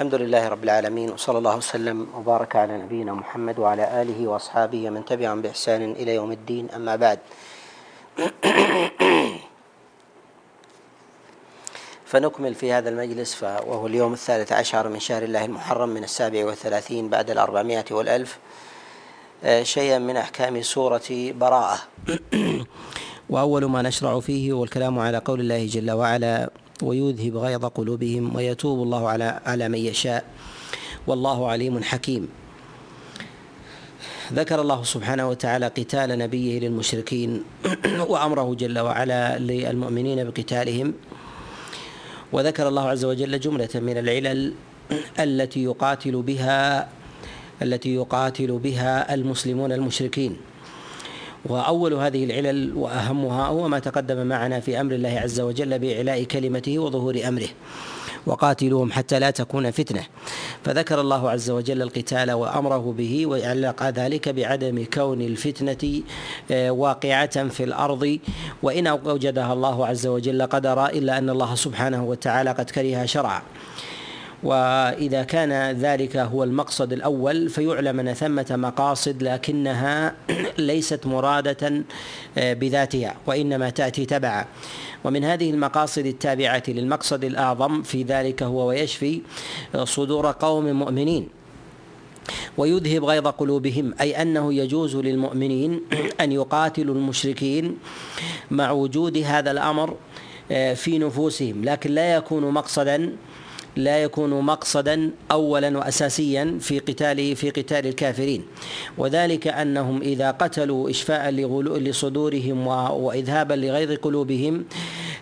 الحمد لله رب العالمين وصلى الله وسلم وبارك على نبينا محمد وعلى آله وأصحابه ومن تبعهم بإحسان إلى يوم الدين. أما بعد فنكمل في هذا المجلس وهو اليوم الثالث عشر من شهر الله المحرم من السابع والثلاثين بعد الأربعمائة والألف آه، شيئا من أحكام سورة براءة. وأول ما نشرع فيه هو الكلام على قول الله جل وعلا ويذهب غيظ قلوبهم ويتوب الله على على من يشاء. والله عليم حكيم. ذكر الله سبحانه وتعالى قتال نبيه للمشركين وأمره جل وعلا للمؤمنين بقتالهم. وذكر الله عز وجل جملة من العلل التي يقاتل بها التي يقاتل بها المسلمون المشركين. وأول هذه العلل وأهمها هو ما تقدم معنا في أمر الله عز وجل بإعلاء كلمته وظهور أمره. وقاتلوهم حتى لا تكون فتنة. فذكر الله عز وجل القتال وأمره به وعلق ذلك بعدم كون الفتنة آه، واقعة في الأرض. وإن أوجدها الله عز وجل قدرا إلا أن الله سبحانه وتعالى قد كره شرعا. وإذا كان ذلك هو المقصد الأول فيعلم أن ثمة مقاصد لكنها ليست مرادة آه، بذاتها وإنما تأتي تبعا. ومن هذه المقاصد التابعة للمقصد الأعظم في ذلك هو ويشفي صدور قوم مؤمنين. ويذهب غيظ قلوبهم أي أنه يجوز للمؤمنين أن يقاتلوا المشركين مع وجود هذا الأمر آه، في نفوسهم. لكن لا يكون مقصدا لا يكون مقصدا اولا واساسيا في قتال في قتال الكافرين. وذلك أنهم إذا قتلوا إشفاء لصدورهم واذهابا لغيظ قلوبهم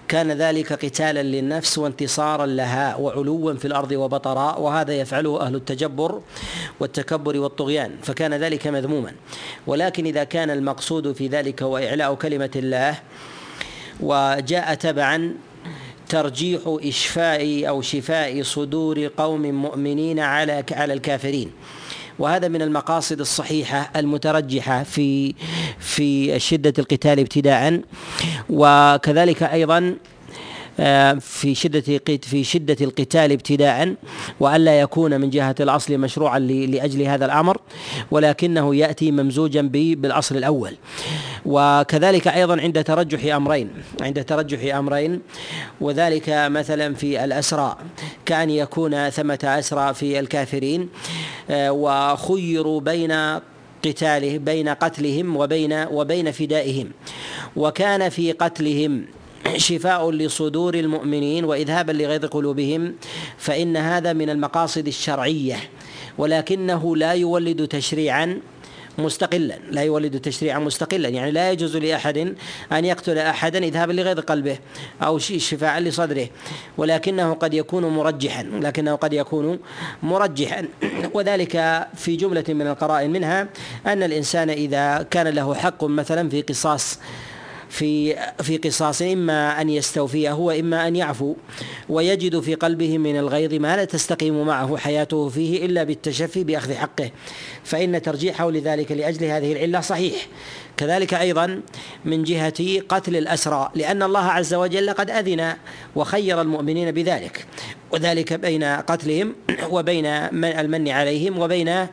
كان ذلك قتالا للنفس وانتصارا لها وعلوا في الأرض وبطراء وهذا يفعله أهل التجبر والتكبر والطغيان فكان ذلك مذموما. ولكن إذا كان المقصود في ذلك هو إعلاء كلمة الله وجاء تبعا ترجيح إشفاء أو شفاء صدور قوم مؤمنين على على الكافرين. وهذا من المقاصد الصحيحة المترجحة في في شدة القتال ابتداء وكذلك أيضا في شدة في شدة القتال ابتداء وألا يكون من جهة الأصل مشروعا لأجل هذا الأمر ولكنه يأتي ممزوجا بالأصل الأول. وكذلك أيضا عند ترجح أمرين عند ترجح أمرين وذلك مثلا في الأسرى كأن يكون ثمة أسرى في الكافرين آه، وخيروا بين قتاله بين قتلهم وبين وبين فدائهم. وكان في قتلهم شفاء لصدور المؤمنين وإذهابا لغيظ قلوبهم فإن هذا من المقاصد الشرعية ولكنه لا يولد تشريعا مستقلا لا يولد تشريعا مستقلا. يعني لا يجوز لأحد أن يقتل احدا اذهابا لغيظ قلبه أو شفاعا لصدره ولكنه قد يكون مرجحا لكنه قد يكون مرجحا. وذلك في جملة من القرائن منها أن الإنسان إذا كان له حق مثلا في قصاص في في قصاص إما أن يستوفيه وإما أن يعفو. ويجد في قلبه من الغيظ ما لا تستقيم معه حياته فيه إلا بالتشفي بأخذ حقه. فإن ترجيحه لذلك لأجل هذه العلة صحيح. كذلك أيضا من جهة قتل الأسرى لأن الله عز وجل قد أذن وخير المؤمنين بذلك. وذلك بين قتلهم وبين المن عليهم وبين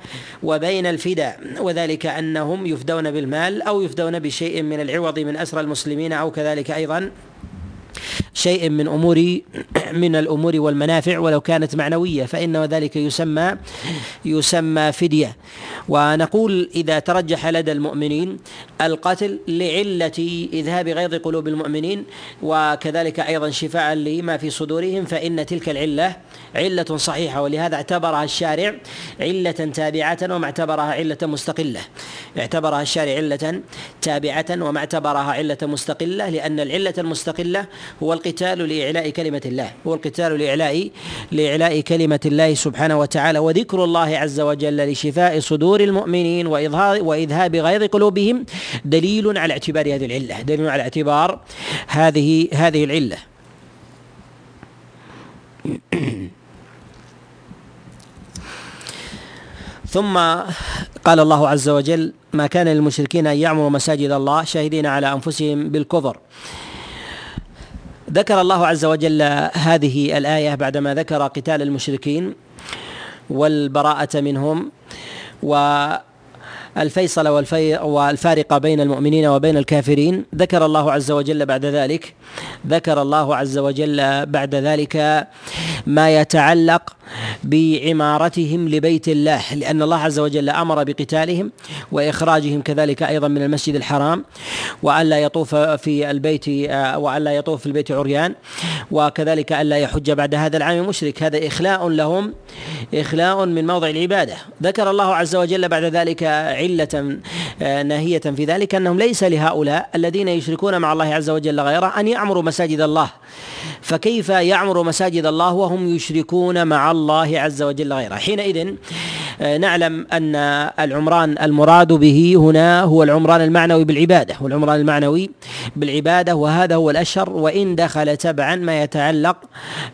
وبين الفداء. وذلك أنهم يفدون بالمال أو يفدون بشيء من العوض من اسرى المسلمين أو كذلك أيضا شيء من أمور من الأمور والمنافع ولو كانت معنوية فان ذلك يسمى يسمى فدية. ونقول إذا ترجح لدى المؤمنين القتل لعلة إذهاب غيظ قلوب المؤمنين وكذلك أيضا شفاء لما في صدورهم فإن تلك العلة علة صحيحة ولهذا اعتبرها الشارع علة تابعة وما اعتبرها علة مستقلة. اعتبرها الشارع علة تابعة وما اعتبرها علة مستقلة لأن العلة المستقلة هو القتال لإعلاء كلمة الله. هو القتال لإعلاء لإعلاء كلمة الله سبحانه وتعالى وذكر الله عز وجل لشفاء صدور المؤمنين وإظهار وإذهاب غيظ قلوبهم دليل على اعتبار هذه العلة. دليل على اعتبار هذه هذه العلة. ثم قال الله عز وجل ما كان للمشركين أن يعمروا مساجد الله شاهدين على أنفسهم بالكفر. ذكر الله عز وجل هذه الآية بعدما ذكر قتال المشركين والبراءة منهم و الفيصل والفي والفارق بين المؤمنين وبين الكافرين. ذكر الله عز وجل بعد ذلك ذكر الله عز وجل بعد ذلك ما يتعلق بعمارتهم لبيت الله لأن الله عز وجل أمر بقتالهم وإخراجهم كذلك أيضا من المسجد الحرام وألا يطوف في البيت وألا يطوف في البيت عريان وكذلك ألا يحج بعد هذا العام مشرك. هذا إخلاء لهم إخلاء من موضع العبادة. ذكر الله عز وجل بعد ذلك علة ناهية في ذلك أنهم ليس لهؤلاء الذين يشركون مع الله عز وجل غيره أن يعمروا مساجد الله. فكيف يعمر مساجد الله وهم يشركون مع الله عز وجل غيره؟ حينئذ آه، نعلم أن العمران المراد به هنا هو العمران المعنوي بالعبادة والعمران المعنوي بالعبادة وهذا هو الأشهر وإن دخل تبعا ما يتعلق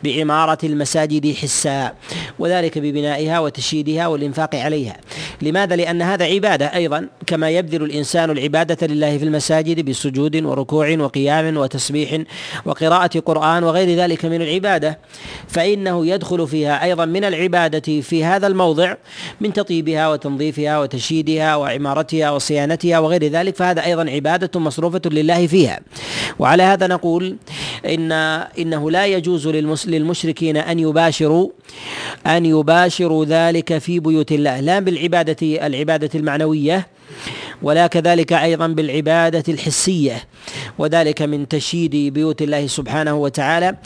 بعماره المساجد حسا وذلك ببنائها وتشييدها والإنفاق عليها. لماذا؟ لأن هذا عباده أيضا كما يبذل الإنسان العبادة لله في المساجد بسجود وركوع وقيام وتسبيح وقراءة قرآن وغير ذلك من العبادة فإنه يدخل فيها أيضا من العبادة في هذا الموضع من تطيبها وتنظيفها وتشييدها وعمارتها وصيانتها وغير ذلك فهذا أيضا عبادة مصروفة لله فيها. وعلى هذا نقول ان إنه لا يجوز للمشركين أن يباشروا أن يباشروا ذلك في بيوت الله لا بالعباده العبادة المعنويه ولا كذلك أيضا بالعبادة الحسية وذلك من تشييد بيوت الله سبحانه وتعالى.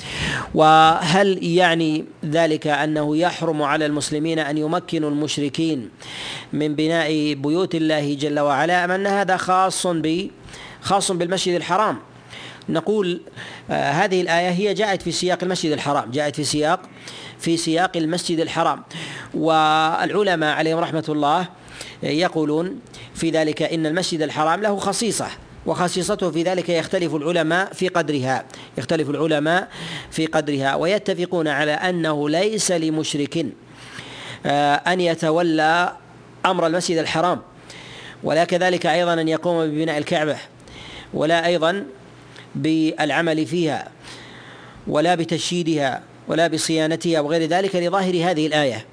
وهل يعني ذلك أنه يحرم على المسلمين أن يمكنوا المشركين من بناء بيوت الله جل وعلا أم أن هذا خاص ب خاص بالمسجد الحرام؟ نقول آه هذه الآية هي جاءت في سياق المسجد الحرام جاءت في سياق في سياق المسجد الحرام. والعلماء عليهم رحمة الله يقولون في ذلك إن المسجد الحرام له خصيصة وخصيصته في ذلك يختلف العلماء في قدرها يختلف العلماء في قدرها ويتفقون على أنه ليس لمشرك آه، أن يتولى أمر المسجد الحرام ولا كذلك أيضا أن يقوم ببناء الكعبة ولا أيضا بالعمل فيها ولا بتشييدها ولا بصيانتها وغير ذلك لظاهر هذه الآية.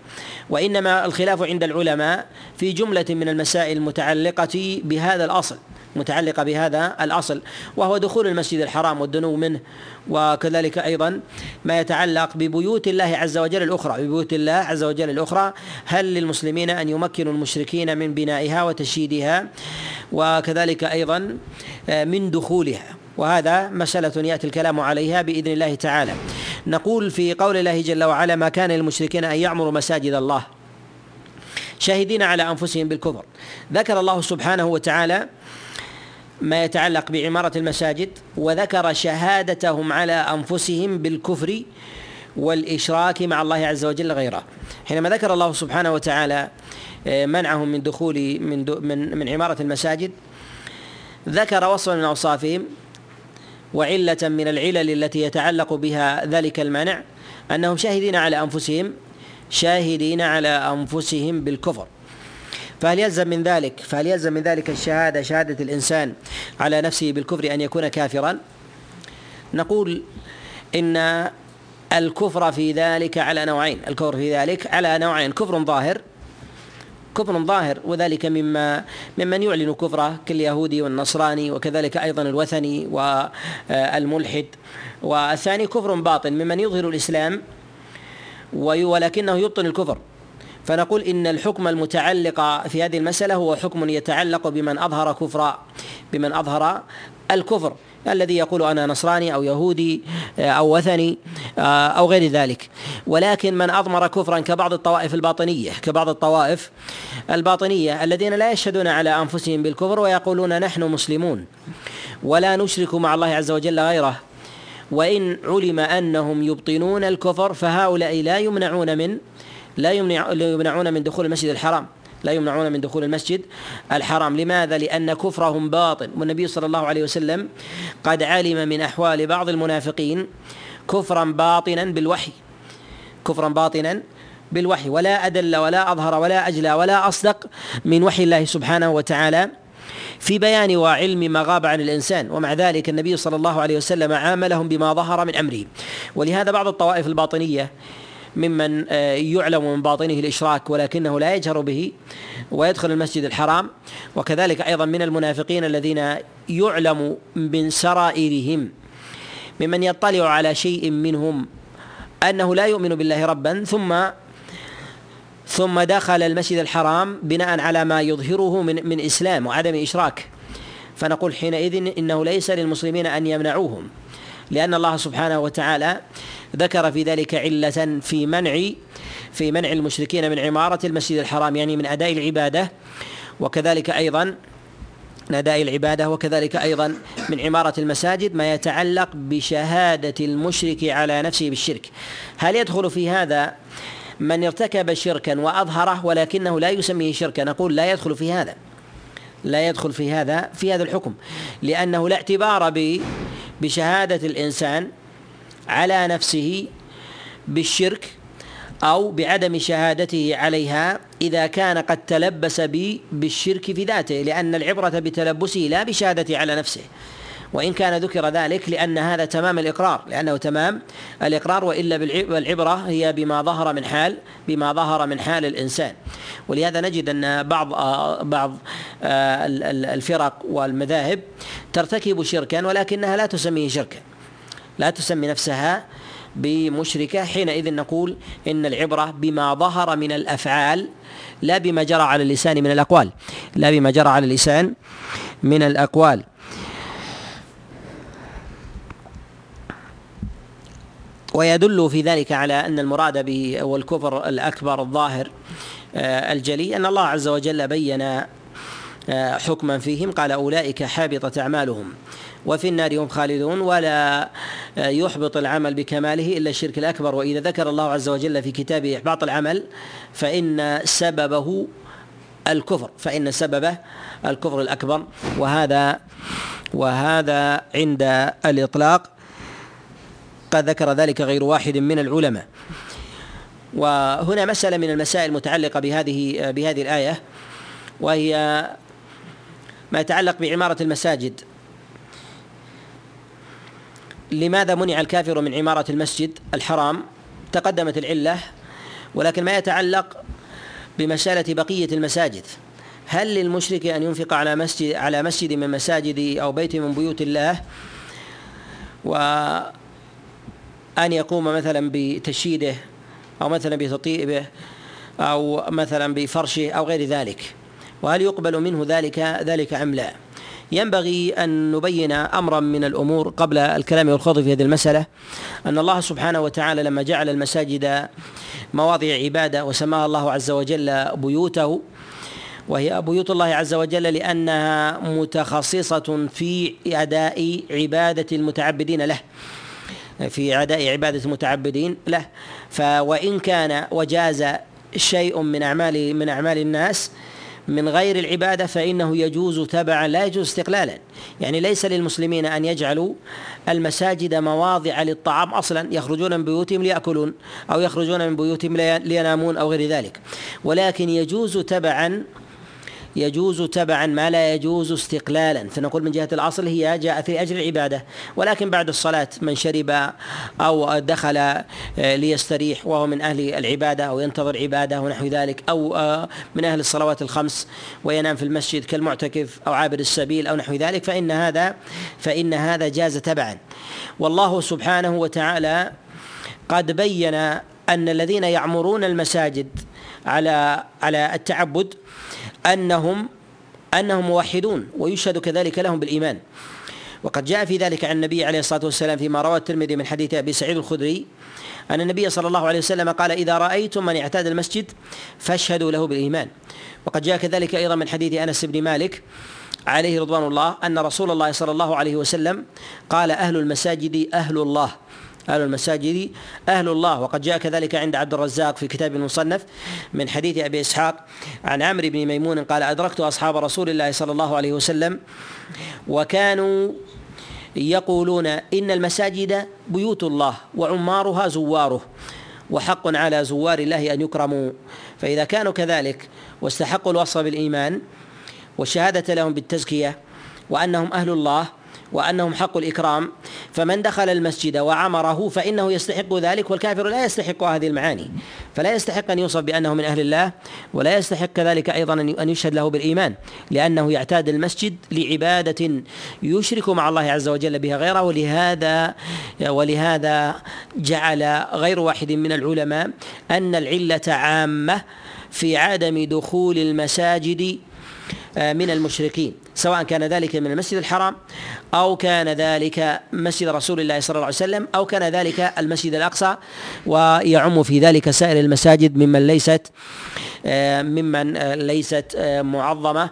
وإنما الخلاف عند العلماء في جملة من المسائل المتعلقة بهذا الأصل متعلقة بهذا الأصل وهو دخول المسجد الحرام والدنو منه وكذلك أيضا ما يتعلق ببيوت الله عز وجل الأخرى ببيوت الله عز وجل الأخرى. هل للمسلمين أن يمكنوا المشركين من بنائها وتشييدها؟ وكذلك أيضا من دخولها. وهذا مسألة يأتي الكلام عليها بإذن الله تعالى. نقول في قول الله جل وعلا ما كان للمشركين أن يعمروا مساجد الله. شاهدين على أنفسهم بالكفر. ذكر الله سبحانه وتعالى ما يتعلق بعمارة المساجد وذكر شهادتهم على أنفسهم بالكفر والإشراك مع الله عز وجل غيره. حينما ذكر الله سبحانه وتعالى آه، منعهم من دخول من من من عمارة المساجد ذكر وصفا من أوصافهم وعلة من العلل التي يتعلق بها ذلك المنع أنهم شاهدين على أنفسهم شاهدين على أنفسهم بالكفر. فهل يلزم من ذلك فهل يلزم من ذلك الشهادة شهادة الإنسان على نفسه بالكفر أن يكون كافرا؟ نقول إن الكفر في ذلك على نوعين الكفر في ذلك على نوعين كفر ظاهر كفر ظاهر وذلك مما ممن يعلن كفره كاليهودي والنصراني وكذلك أيضا الوثني والملحد. والثاني كفر باطن ممن يظهر الإسلام ولكنه يبطن الكفر. فنقول إن الحكم المتعلق في هذه المسألة هو حكم يتعلق بمن أظهر كفر بمن أظهر الكفر. الذي يقول أنا نصراني أو يهودي آه، أو وثني آه، أو غير ذلك. ولكن من أضمر كفرا كبعض الطوائف الباطنية كبعض الطوائف الباطنية الذين لا يشهدون على أنفسهم بالكفر ويقولون نحن مسلمون ولا نشرك مع الله عز وجل غيره. وإن علم أنهم يبطنون الكفر فهؤلاء لا يمنعون من لا يمنعون من دخول المسجد الحرام. لا يمنعون من دخول المسجد الحرام. لماذا؟ لأن كفرهم باطن والنبي صلى الله عليه وسلم قد علم من أحوال بعض المنافقين كفرا باطنا بالوحي. كفرا باطنا بالوحي. ولا أدل ولا أظهر ولا أجلى ولا أصدق من وحي الله سبحانه وتعالى في بيان وعلم ما غاب عن الإنسان. ومع ذلك النبي صلى الله عليه وسلم عاملهم بما ظهر من أمره. ولهذا بعض الطوائف الباطنية ممن آه، يعلم من باطنه الإشراك ولكنه لا يجهر به ويدخل المسجد الحرام. وكذلك أيضا من المنافقين الذين يعلم من سرائرهم ممن يطلع على شيء منهم أنه لا يؤمن بالله ربا ثم ثم دخل المسجد الحرام بناء على ما يظهره من من إسلام وعدم إشراك. فنقول حينئذ إنه ليس للمسلمين أن يمنعوهم. لأن الله سبحانه وتعالى ذكر في ذلك علة في منع في منع المشركين من عمارة المسجد الحرام يعني من أداء العبادة وكذلك أيضا من أداء العبادة وكذلك أيضا من عمارة المساجد ما يتعلق بشهادة المشرك على نفسه بالشرك. هل يدخل في هذا من ارتكب شركا وأظهره ولكنه لا يسميه شركا؟ نقول لا يدخل في هذا. لا يدخل في هذا في هذا الحكم لأنه لا اعتبار بشهادة الإنسان على نفسه بالشرك أو بعدم شهادته عليها إذا كان قد تلبس بالشرك في ذاته لأن العبرة بتلبسه لا بشهادته على نفسه. وإن كان ذكر ذلك لأن هذا تمام الإقرار لأنه تمام الإقرار وإلا بالعبرة هي بما ظهر من حال بما ظهر من حال الإنسان. ولهذا نجد أن بعض بعض الفرق والمذاهب ترتكب شركا ولكنها لا تسميه شركا. لا تسمي نفسها بمشركة حينئذ نقول إن العبرة بما ظهر من الأفعال لا بما جرى على اللسان من الأقوال لا بما جرى على اللسان من الأقوال. ويدل في ذلك على أن المراد به والكفر الأكبر الظاهر آه، الجلي أن الله عز وجل بين آه، حكما فيهم قال أولئك حابطت أعمالهم وفي النار هم خالدون ولا يحبط العمل بكماله إلا الشرك الأكبر. وإذا ذكر الله عز وجل في كتابه إحباط العمل فإن سببه الكفر فإن سببه الكفر الأكبر وهذا وهذا عند الإطلاق. قد ذكر ذلك غير واحد من العلماء. وهنا مسألة من المسائل المتعلقة بهذه بهذه الآية وهي ما يتعلق بعمارة المساجد. لماذا منع الكافر من عمارة المسجد الحرام؟ تقدمت العلة ولكن ما يتعلق بمسألة بقية المساجد. هل للمشرك أن ينفق على مسجد على مسجد من مساجد أو بيت من بيوت الله؟ وأن يقوم مثلا بتشييده أو مثلا بتطيبه أو مثلا بفرشه أو غير ذلك. وهل يقبل منه ذلك ذلك أم لا؟ ينبغي أن نبين أمرا من الأمور قبل الكلام والخوض في هذه المسألة. أن الله سبحانه وتعالى لما جعل المساجد مواضع عبادة وسماها الله عز وجل بيوته وهي بيوت الله عز وجل لأنها متخصصة في أداء عبادة المتعبدين له. في أداء عبادة المتعبدين له فوإن كان وجاز شيء من أعمال من أعمال الناس من غير العبادة فإنه يجوز تبعا لا يجوز استقلالا. يعني ليس للمسلمين أن يجعلوا المساجد مواضع للطعام أصلا يخرجون من بيوتهم ليأكلون أو يخرجون من بيوتهم لينامون أو غير ذلك. ولكن يجوز تبعا يجوز تبعا ما لا يجوز استقلالا. فنقول من جهة الأصل هي جاءت لأجل العبادة ولكن بعد الصلاة من شرب أو دخل آه، ليستريح وهو من أهل العبادة أو ينتظر عبادة ونحو ذلك أو آه، من أهل الصلوات الخمس وينام في المسجد كالمعتكف أو عابر السبيل أو نحو ذلك فإن هذا فإن هذا جاز تبعا. والله سبحانه وتعالى قد بين أن الذين يعمرون المساجد على على التعبد انهم أنهم موحدون ويشهد كذلك لهم بالإيمان. وقد جاء في ذلك عن النبي عليه الصلاة والسلام فيما روى الترمذي من حديث أبي سعيد الخدري أن النبي صلى الله عليه وسلم قال إذا رأيتم من اعتاد المسجد فاشهدوا له بالإيمان. وقد جاء كذلك أيضا من حديث أنس بن مالك عليه رضوان الله أن رسول الله صلى الله عليه وسلم قال أهل المساجد أهل الله. أهل المساجد أهل الله. وقد جاء كذلك عند عبد الرزاق في كتاب المصنف من حديث أبي إسحاق عن عمرو بن ميمون قال أدركت أصحاب رسول الله صلى الله عليه وسلم وكانوا يقولون إن المساجد بيوت الله وعمارها زواره وحق على زوار الله أن يكرموا. فإذا كانوا كذلك واستحقوا الوصف بالإيمان والشهادة لهم بالتزكية وأنهم أهل الله وأنهم حق الإكرام فمن دخل المسجد وعمره فإنه يستحق ذلك والكافر لا يستحق هذه المعاني فلا يستحق أن يوصف بأنه من أهل الله ولا يستحق كذلك أيضا أن يشهد له بالإيمان لأنه يعتاد المسجد لعبادة يشرك مع الله عز وجل بها غيره ولهذا ولهذا جعل غير واحد من العلماء أن العلة عامة في عدم دخول المساجد آه، من المشركين. سواء كان ذلك من المسجد الحرام أو كان ذلك مسجد رسول الله صلى الله عليه وسلم أو كان ذلك المسجد الأقصى ويعم في ذلك سائر المساجد ممن ليست ممن آه، ليست آه، معظمة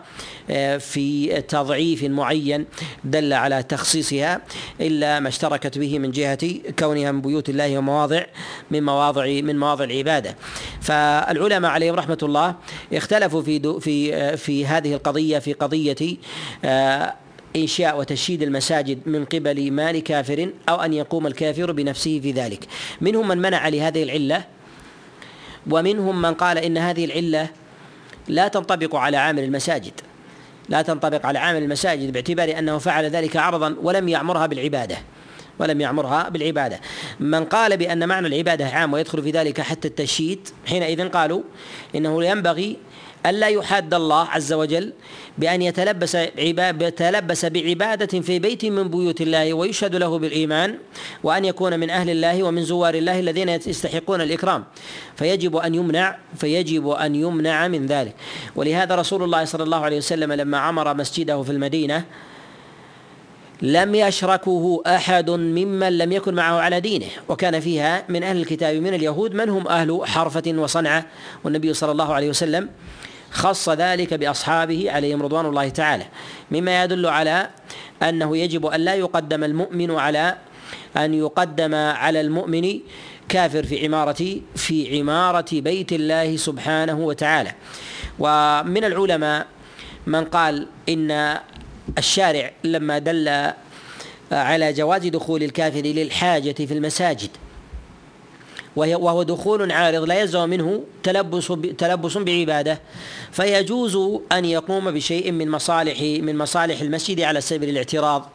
في تضعيف معين دل على تخصيصها إلا ما اشتركت به من جهة كونها من بيوت الله ومواضع من مواضع من مواضع العبادة. فالعلماء عليهم رحمة الله اختلفوا في في في هذه القضية في قضية إنشاء وتشييد المساجد من قبل مال كافر أو أن يقوم الكافر بنفسه في ذلك. منهم من منع لهذه العلة ومنهم من قال إن هذه العلة لا تنطبق على عامل المساجد. لا تنطبق على عامل المساجد باعتبار أنه فعل ذلك عرضا ولم يأمرها بالعبادة. ولم يأمرها بالعبادة. من قال بأن معنى العبادة عام ويدخل في ذلك حتى التشييد حينئذ قالوا إنه ينبغي ألا يحاد الله عز وجل بأن يتلبس يتلبس بعبادة في بيت من بيوت الله ويشهد له بالإيمان وأن يكون من أهل الله ومن زوار الله الذين يستحقون الإكرام. فيجب أن يمنع فيجب أن يمنع من ذلك. ولهذا رسول الله صلى الله عليه وسلم لما عمر مسجده في المدينة لم يشركه أحد ممن لم يكن معه على دينه. وكان فيها من أهل الكتاب من اليهود من هم أهل حرفة وصنعة. والنبي صلى الله عليه وسلم خص ذلك بأصحابه عليهم رضوان الله تعالى. مما يدل على أنه يجب أن لا يقدم المؤمن على أن يقدم على المؤمن كافر في عمارة في عمارة بيت الله سبحانه وتعالى. ومن العلماء من قال إن الشارع لما دل على جواز دخول الكافر للحاجة في المساجد وهو دخول عارض لا يلزم منه تلبس تلبس بعبادة. فيجوز أن يقوم بشيء من مصالح من مصالح المسجد على سبيل الاعتراض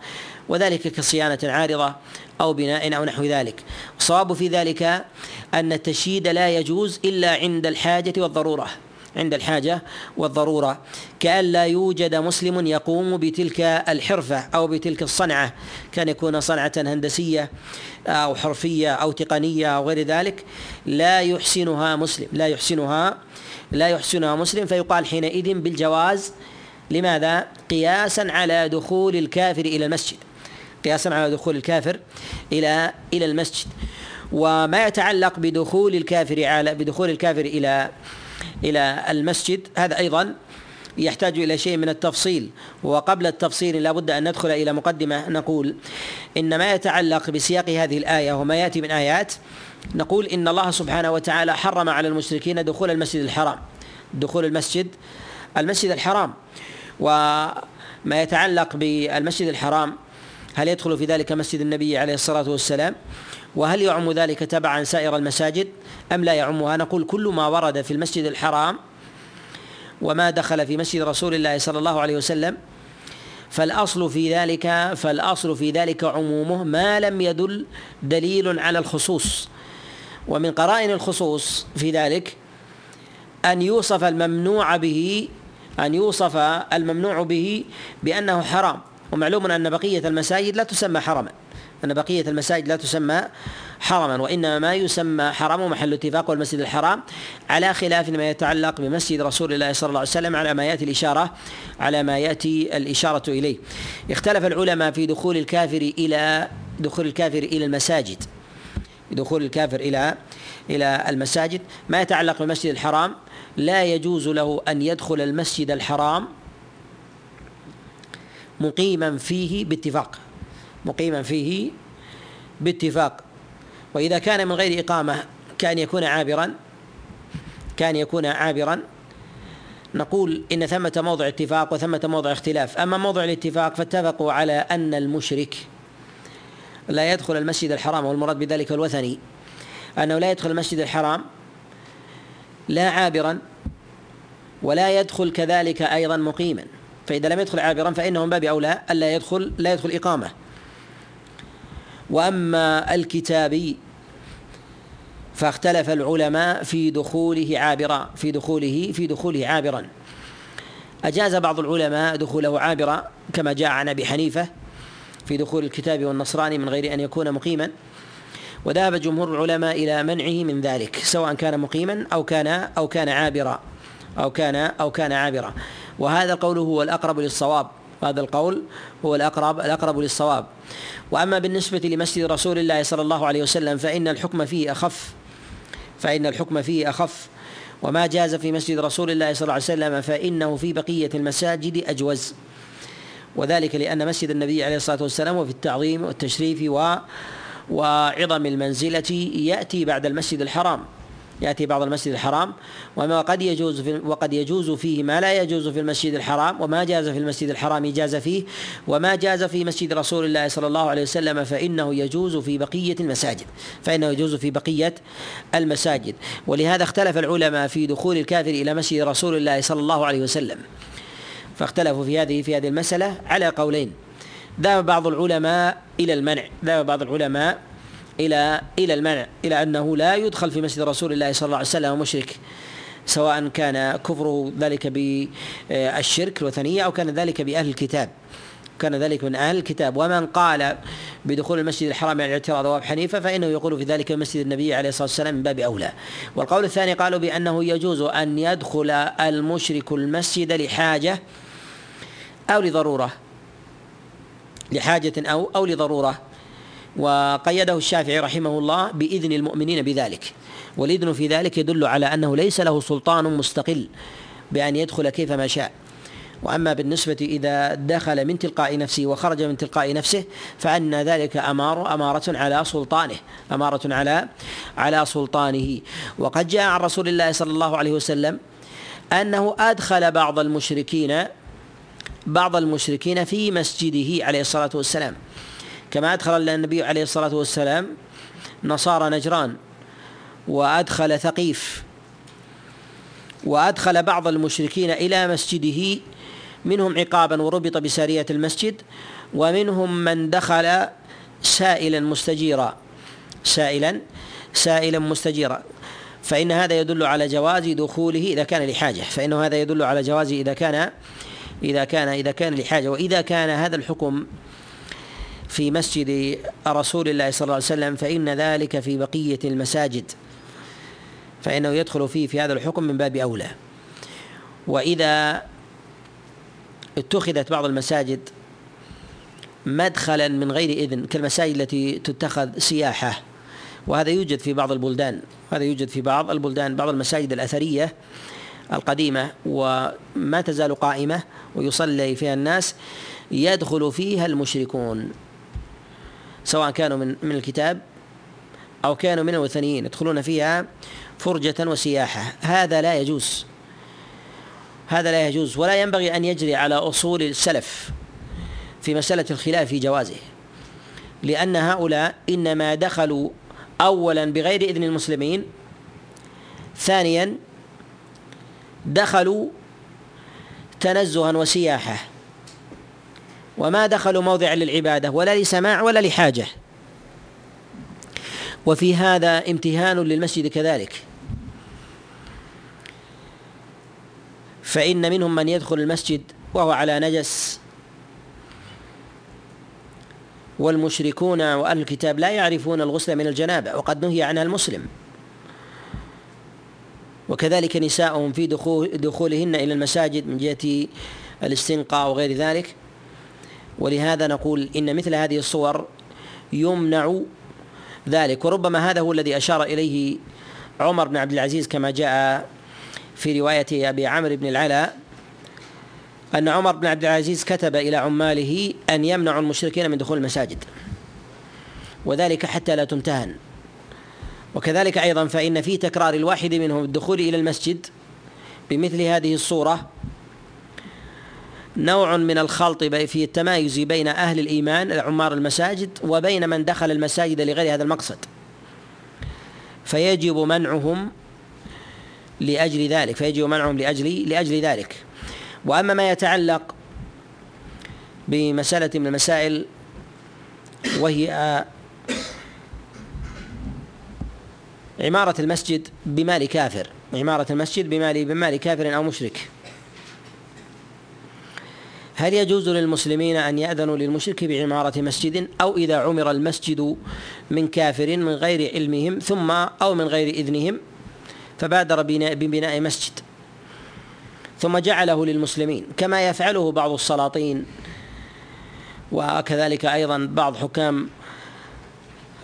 وذلك كصيانة عارضة أو بناء أو نحو ذلك. الصواب في ذلك أن التشييد لا يجوز إلا عند الحاجة والضرورة. عند الحاجة والضرورة. كأن لا يوجد مسلم يقوم بتلك الحرفة أو بتلك الصنعة. كان يكون صنعة هندسية أو حرفية أو تقنية أو غير ذلك لا يحسنها مسلم لا يحسنها لا يحسنها مسلم. فيقال حينئذ بالجواز لماذا؟ قياسا على دخول الكافر إلى المسجد. قياسا على دخول الكافر إلى إلى المسجد. وما يتعلق بدخول الكافر على بدخول الكافر إلى إلى المسجد. هذا أيضا يحتاج إلى شيء من التفصيل وقبل التفصيل لابد أن ندخل إلى مقدمة نقول إن ما يتعلق بسياق هذه الآية وما يأتي من آيات نقول إن الله سبحانه وتعالى حرم على المشركين دخول المسجد الحرام. دخول المسجد المسجد الحرام. وما يتعلق بالمسجد الحرام هل يدخل في ذلك مسجد النبي عليه الصلاة والسلام؟ وهل يعم ذلك تبعا سائر المساجد؟ أم لا يعمها؟ نقول كل ما ورد في المسجد الحرام وما دخل في مسجد رسول الله صلى الله عليه وسلم فالأصل في ذلك فالأصل في ذلك عمومه ما لم يدل دليل على الخصوص. ومن قرائن الخصوص في ذلك أن يوصف الممنوع به أن يوصف الممنوع به بأنه حرام. ومعلوم أن بقية المساجد لا تسمى حرما. أن بقية المساجد لا تسمى حرما وإنما ما يسمى حرم محل اتفاق والمسجد الحرام على خلاف ما يتعلق بمسجد رسول الله صلى الله عليه وسلم على ما يأتي الإشارة على ما يأتي الإشارة إليه. اختلف العلماء في دخول الكافر إلى دخول الكافر إلى المساجد. دخول الكافر إلى إلى المساجد. ما يتعلق بالمسجد الحرام؟ لا يجوز له أن يدخل المسجد الحرام مقيما فيه باتفاق. مقيما فيه باتفاق. وإذا كان من غير إقامة كان يكون عابرا كان يكون عابرا. نقول إن ثمة موضع اتفاق وثمة موضع اختلاف. أما موضع الاتفاق فاتفقوا على أن المشرك لا يدخل المسجد الحرام والمراد بذلك الوثني أنه لا يدخل المسجد الحرام لا عابرا ولا يدخل كذلك أيضا مقيما. فإذا لم يدخل عابرا فإنه من باب أولى ألا يدخل لا يدخل إقامة. وأما الكتابي فاختلف العلماء في دخوله عابرا في دخوله في دخوله عابرا. أجاز بعض العلماء دخوله عابرا كما جاء عن أبي حنيفة في دخول الكتاب والنصراني من غير أن يكون مقيما. وذهب جمهور العلماء إلى منعه من ذلك سواء كان مقيما أو كان أو كان عابرا أو كان أو كان عابرا. وهذا القول هو الأقرب للصواب. هذا القول هو الأقرب الأقرب للصواب. وأما بالنسبة لمسجد رسول الله صلى الله عليه وسلم فإن الحكم فيه أخف. فإن الحكم فيه أخف. وما جاز في مسجد رسول الله صلى الله عليه وسلم فإنه في بقية المساجد أجوز. وذلك لأن مسجد النبي عليه الصلاة والسلام وفي التعظيم والتشريف و وعظم المنزلة يأتي بعد المسجد الحرام. يأتي بعض المسجد الحرام وما قد يجوز في وقد يجوز فيه ما لا يجوز في المسجد الحرام وما جاز في المسجد الحرام جاز فيه وما جاز في مسجد رسول الله صلى الله عليه وسلم فإنه يجوز في بقية المساجد فإنه يجوز في بقية المساجد. ولهذا اختلف العلماء في دخول الكافر إلى مسجد رسول الله صلى الله عليه وسلم. فاختلفوا في هذه في هذه المسألة على قولين ذهب بعض العلماء إلى المنع ذهب بعض العلماء إلى إلى المنع إلى أنه لا يدخل في مسجد رسول الله صلى الله عليه وسلم مشرك سواء كان كفره ذلك بالشرك الوثنية أو كان ذلك بأهل الكتاب. كان ذلك من أهل الكتاب. ومن قال بدخول المسجد الحرام على الاعتراض أبو حنيفة فإنه يقول في ذلك مسجد النبي عليه الصلاة والسلام من باب أولى. والقول الثاني قالوا بأنه يجوز أن يدخل المشرك المسجد لحاجة أو لضرورة لحاجة أو أو لضرورة. وقيده الشافعي رحمه الله بإذن المؤمنين بذلك. والإذن في ذلك يدل على أنه ليس له سلطان مستقل بأن يدخل كيفما شاء. وأما بالنسبة إذا دخل من تلقاء نفسه وخرج من تلقاء نفسه فأن ذلك امار أمارة على سلطانه أمارة على على سلطانه. وقد جاء عن رسول الله صلى الله عليه وسلم أنه أدخل بعض المشركين بعض المشركين في مسجده عليه الصلاة والسلام. كما أدخل النبي عليه الصلاة والسلام نصارى نجران وأدخل ثقيف وأدخل بعض المشركين إلى مسجده منهم عقابا وربط بسارية المسجد ومنهم من دخل سائلا مستجيرا سائلا سائلا مستجيرا. فإن هذا يدل على جواز دخوله إذا كان لحاجة فإنه هذا يدل على جواز إذا كان إذا كان إذا كان لحاجة. وإذا كان هذا الحكم في مسجد رسول الله صلى الله عليه وسلم فإن ذلك في بقية المساجد. فإنه يدخل فيه في هذا الحكم من باب أولى. وإذا اتخذت بعض المساجد مدخلا من غير إذن كالمساجد التي تتخذ سياحة وهذا يوجد في بعض البلدان هذا يوجد في بعض البلدان بعض المساجد الأثرية القديمة وما تزال قائمة ويصلي فيها الناس يدخل فيها المشركون. سواء كانوا من من الكتاب أو كانوا من الوثنيين يدخلون فيها فرجة وسياحة. هذا لا يجوز. هذا لا يجوز. ولا ينبغي أن يجري على أصول السلف في مسألة الخلاف في جوازه. لأن هؤلاء إنما دخلوا أولا بغير إذن المسلمين ثانيا دخلوا تنزها وسياحة. وما دخلوا موضعا للعبادة ولا لسماع ولا لحاجة. وفي هذا امتهان للمسجد كذلك. فإن منهم من يدخل المسجد وهو على نجس. والمشركون وأهل الكتاب لا يعرفون الغسل من الجنابة وقد نهي عنها المسلم. وكذلك نساؤهم في دخولهن إلى المساجد من جهة الاستنقاء وغير ذلك. ولهذا نقول إن مثل هذه الصور يمنع ذلك. وربما هذا هو الذي أشار إليه عمر بن عبد العزيز كما جاء في رواية أبي عمرو بن العلاء أن عمر بن عبد العزيز كتب إلى عماله أن يمنعوا المشركين من دخول المساجد وذلك حتى لا تمتهن. وكذلك أيضا فإن في تكرار الواحد منهم الدخول إلى المسجد بمثل هذه الصورة نوع من الخلط في التمايز بين أهل الإيمان عمار المساجد وبين من دخل المساجد لغير هذا المقصد. فيجب منعهم لأجل ذلك فيجب منعهم لأجل لأجل ذلك. وأما ما يتعلق بمسألة من المسائل وهي عمارة المسجد بمال كافر. عمارة المسجد بمال بمال كافر أو مشرك. هل يجوز للمسلمين أن يأذنوا للمشرك بعمارة مسجد أو إذا عمر المسجد من كافر من غير علمهم ثم أو من غير إذنهم فبادر ببناء مسجد ثم جعله للمسلمين كما يفعله بعض السلاطين وكذلك أيضا بعض حكام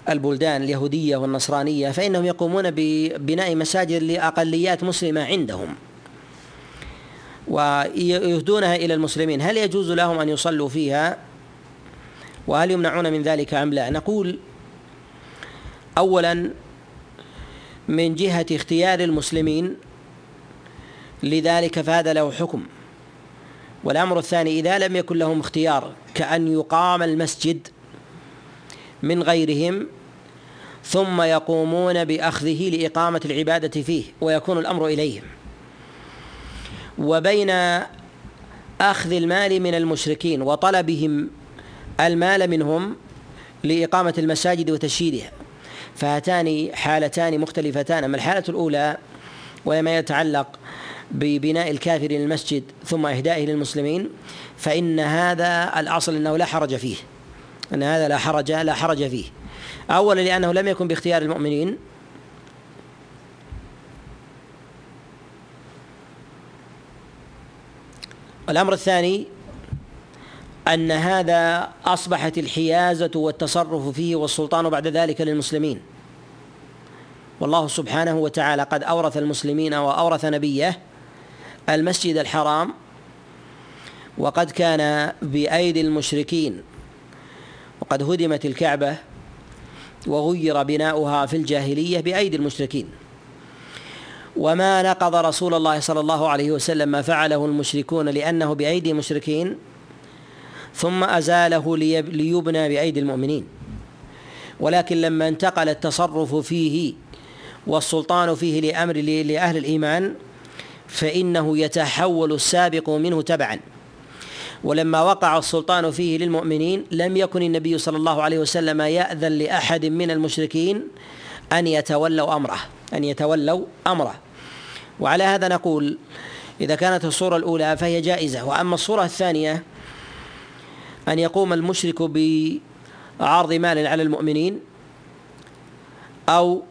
البلدان اليهودية والنصرانية فإنهم يقومون ببناء مساجد لأقليات مسلمة عندهم ويهدونها إلى المسلمين. هل يجوز لهم أن يصلوا فيها؟ وهل يمنعون من ذلك أم لا؟ نقول أولا من جهة اختيار المسلمين لذلك فهذا له حكم. والأمر الثاني إذا لم يكن لهم اختيار كأن يقام المسجد من غيرهم ثم يقومون بأخذه لإقامة العبادة فيه ويكون الأمر إليهم. وبين أخذ المال من المشركين وطلبهم المال منهم لإقامة المساجد وتشييدها. فهاتان حالتان مختلفتان. أما الحالة الأولى وهي ما يتعلق ببناء الكافر للمسجد ثم إهدائه للمسلمين فإن هذا الأصل أنه لا حرج فيه. أن هذا لا حرج لا حرج فيه. أولا لأنه لم يكن باختيار المؤمنين الأمر الثاني أن هذا أصبحت الحيازة والتصرف فيه والسلطان بعد ذلك للمسلمين. والله سبحانه وتعالى قد أورث المسلمين وأورث نبيه المسجد الحرام وقد كان بأيدي المشركين وقد هدمت الكعبة وغير بناؤها في الجاهلية بأيدي المشركين. وما نقض رسول الله صلى الله عليه وسلم ما فعله المشركون لأنه بأيدي المشركين ثم أزاله ليبنى بأيدي المؤمنين. ولكن لما انتقل التصرف فيه والسلطان فيه لأمر لأهل الإيمان فإنه يتحول السابق منه تبعا. ولما وقع السلطان فيه للمؤمنين لم يكن النبي صلى الله عليه وسلم يأذن لأحد من المشركين أن يتولوا أمره أن يتولوا أمره. وعلى هذا نقول إذا كانت الصورة الأولى فهي جائزة وأما الصورة الثانية أن يقوم المشرك بعرض مال على المؤمنين أو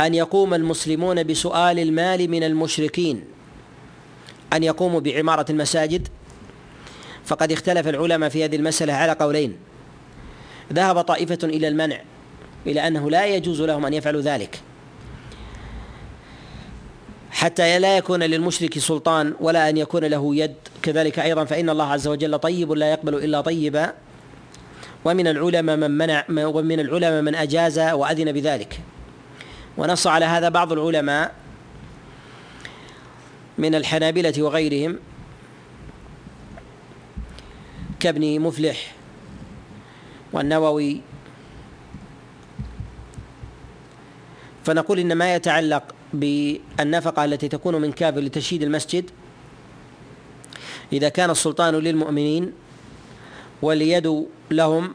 أن يقوم المسلمون بسؤال المال من المشركين أن يقوموا بعمارة المساجد فقد اختلف العلماء في هذه المسألة على قولين. ذهب طائفة إلى المنع إلى أنه لا يجوز لهم أن يفعلوا ذلك. حتى لا يكون للمشرك سلطان ولا أن يكون له يد. كذلك أيضا فإن الله عز وجل طيب لا يقبل إلا طيبا. ومن العلماء من منع ومن العلماء من أجاز وأذن بذلك. ونص على هذا بعض العلماء من الحنابلة وغيرهم كابن مفلح والنووي. فنقول ان ما يتعلق بالنفقة التي تكون من كافر لتشييد المسجد. إذا كان السلطان للمؤمنين واليد لهم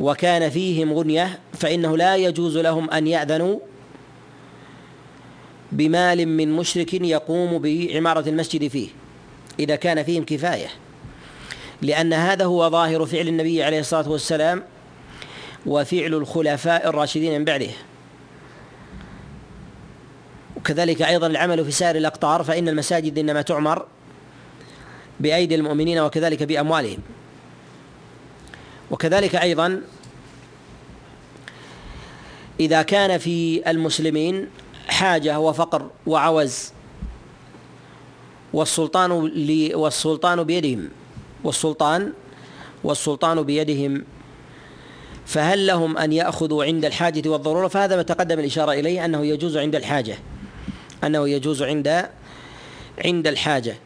وكان فيهم غنية فإنه لا يجوز لهم أن يأذنوا بمال من مشرك يقوم بعمارة المسجد فيه إذا كان فيهم كفاية. لأن هذا هو ظاهر فعل النبي عليه الصلاة والسلام وفعل الخلفاء الراشدين من بعده. وكذلك أيضا العمل في سائر الأقطار فإن المساجد إنما تعمر بأيدي المؤمنين وكذلك بأموالهم. وكذلك أيضا إذا كان في المسلمين حاجة وفقر وعوز والسلطان والسلطان بيدهم والسلطان والسلطان بيدهم فهل لهم أن يأخذوا عند الحاجة والضرورة؟ فهذا ما تقدم الإشارة إليه أنه يجوز عند الحاجة. أنه يجوز عند عند الحاجة.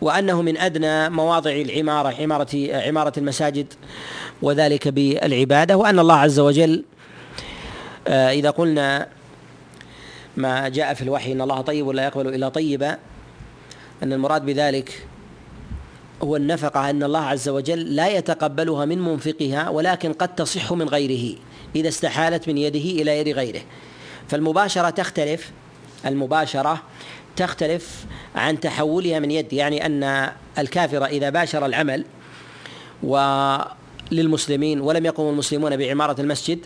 وأنه من أدنى مواضع العمارة عمارة عمارة المساجد وذلك بالعبادة. وأن الله عز وجل آه، إذا قلنا ما جاء في الوحي إن الله طيب ولا يقبل إلا طيبا أن المراد بذلك هو النفقة أن الله عز وجل لا يتقبلها من منفقها ولكن قد تصح من غيره. إذا استحالت من يده إلى يد غيره. فالمباشرة تختلف المباشرة تختلف عن تحولها من يد يعني أن الكافر إذا باشر العمل وللمسلمين ولم يقوم المسلمون بعمارة المسجد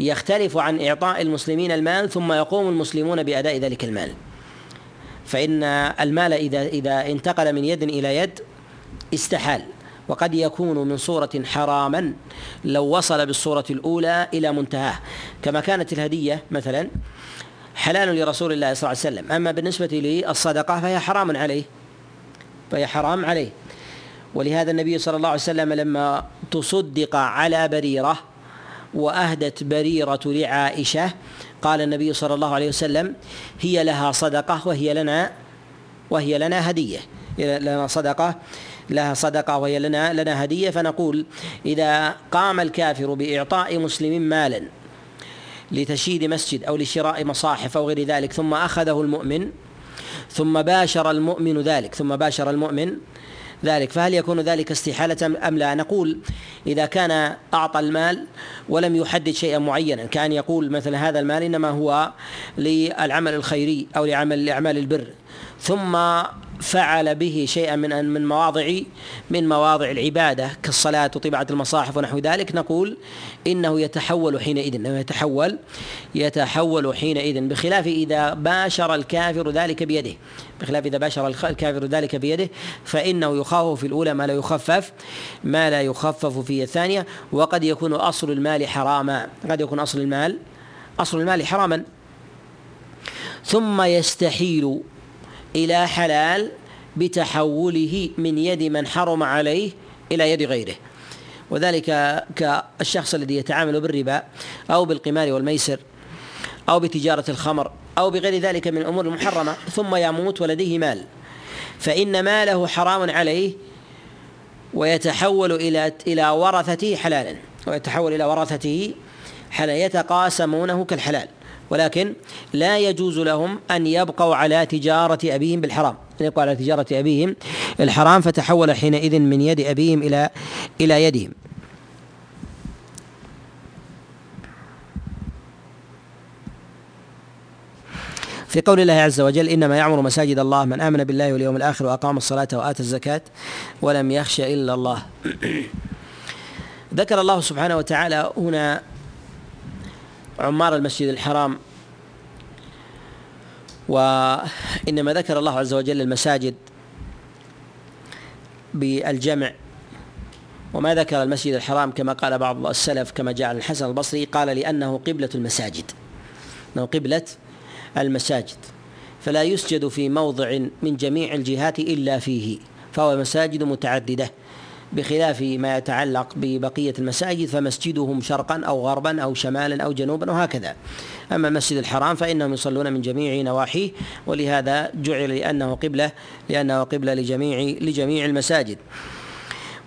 يختلف عن إعطاء المسلمين المال ثم يقوم المسلمون بأداء ذلك المال. فإن المال إذا إذا انتقل من يد إلى يد استحال. وقد يكون من صورة حراما لو وصل بالصورة الأولى إلى منتهاه. كما كانت الهدية مثلا حلال لرسول الله صلى الله عليه وسلم أما بالنسبة للصدقة فهي حرام عليه. فهي حرام عليه. ولهذا النبي صلى الله عليه وسلم لما تصدق على بريرة وأهدت بريرة لعائشة قال النبي صلى الله عليه وسلم هي لها صدقة وهي لنا وهي لنا هدية. لنا صدقة. لها صدقة وهي لنا لنا هدية فنقول إذا قام الكافر بإعطاء مسلم مالا لتشييد مسجد أو لشراء مصاحف أو غير ذلك ثم أخذه المؤمن ثم باشر المؤمن ذلك ثم باشر المؤمن ذلك فهل يكون ذلك استحالة أم لا؟ نقول إذا كان أعطى المال ولم يحدد شيئا معينا كأن يقول مثلا هذا المال إنما هو للعمل الخيري أو لعمل لأعمال البر ثم فعل به شيئا من من مواضع من مواضع العبادة كالصلاة وطباعة المصاحف ونحو ذلك. نقول إنه يتحول حينئذ إنه يتحول يتحول حينئذ بخلاف إذا باشر الكافر ذلك بيده. بخلاف إذا باشر الكافر ذلك بيده فإنه يخاف في الأولى ما لا يخفف ما لا يخفف في الثانية وقد يكون أصل المال حراما. قد يكون أصل المال أصل المال حراما. ثم يستحيل إلى حلال بتحوله من يد من حرم عليه إلى يد غيره. وذلك كالشخص الذي يتعامل بالربا أو بالقمار والميسر أو بتجارة الخمر أو بغير ذلك من الأمور المحرمة ثم يموت ولديه مال. فإن ماله حرام عليه ويتحول إلى إلى ورثته حلالا ويتحول إلى ورثته حلالا يتقاسمونه كالحلال. ولكن لا يجوز لهم أن يبقوا على تجارة أبيهم بالحرام. أن يبقوا على تجارة أبيهم الحرام فتحول حينئذ من يد أبيهم إلى إلى يدهم. في قول الله عز وجل إنما يعمر مساجد الله من آمن بالله واليوم الآخر وأقام الصلاة وآتى الزكاة ولم يخش إلا الله. ذكر الله سبحانه وتعالى هنا عمار المسجد الحرام. وإنما ذكر الله عز وجل المساجد بالجمع. وما ذكر المسجد الحرام كما قال بعض السلف كما جاء الحسن البصري قال لأنه قبلة المساجد. أنه قبلة المساجد. فلا يسجد في موضع من جميع الجهات إلا فيه فهو مساجد متعددة. بخلاف ما يتعلق ببقية المساجد فمسجدهم شرقا أو غربا أو شمالا أو جنوبا وهكذا. أما المسجد الحرام فإنهم يصلون من جميع نواحيه ولهذا جعل لأنه قبلة لأنه قبلة لجميع لجميع المساجد.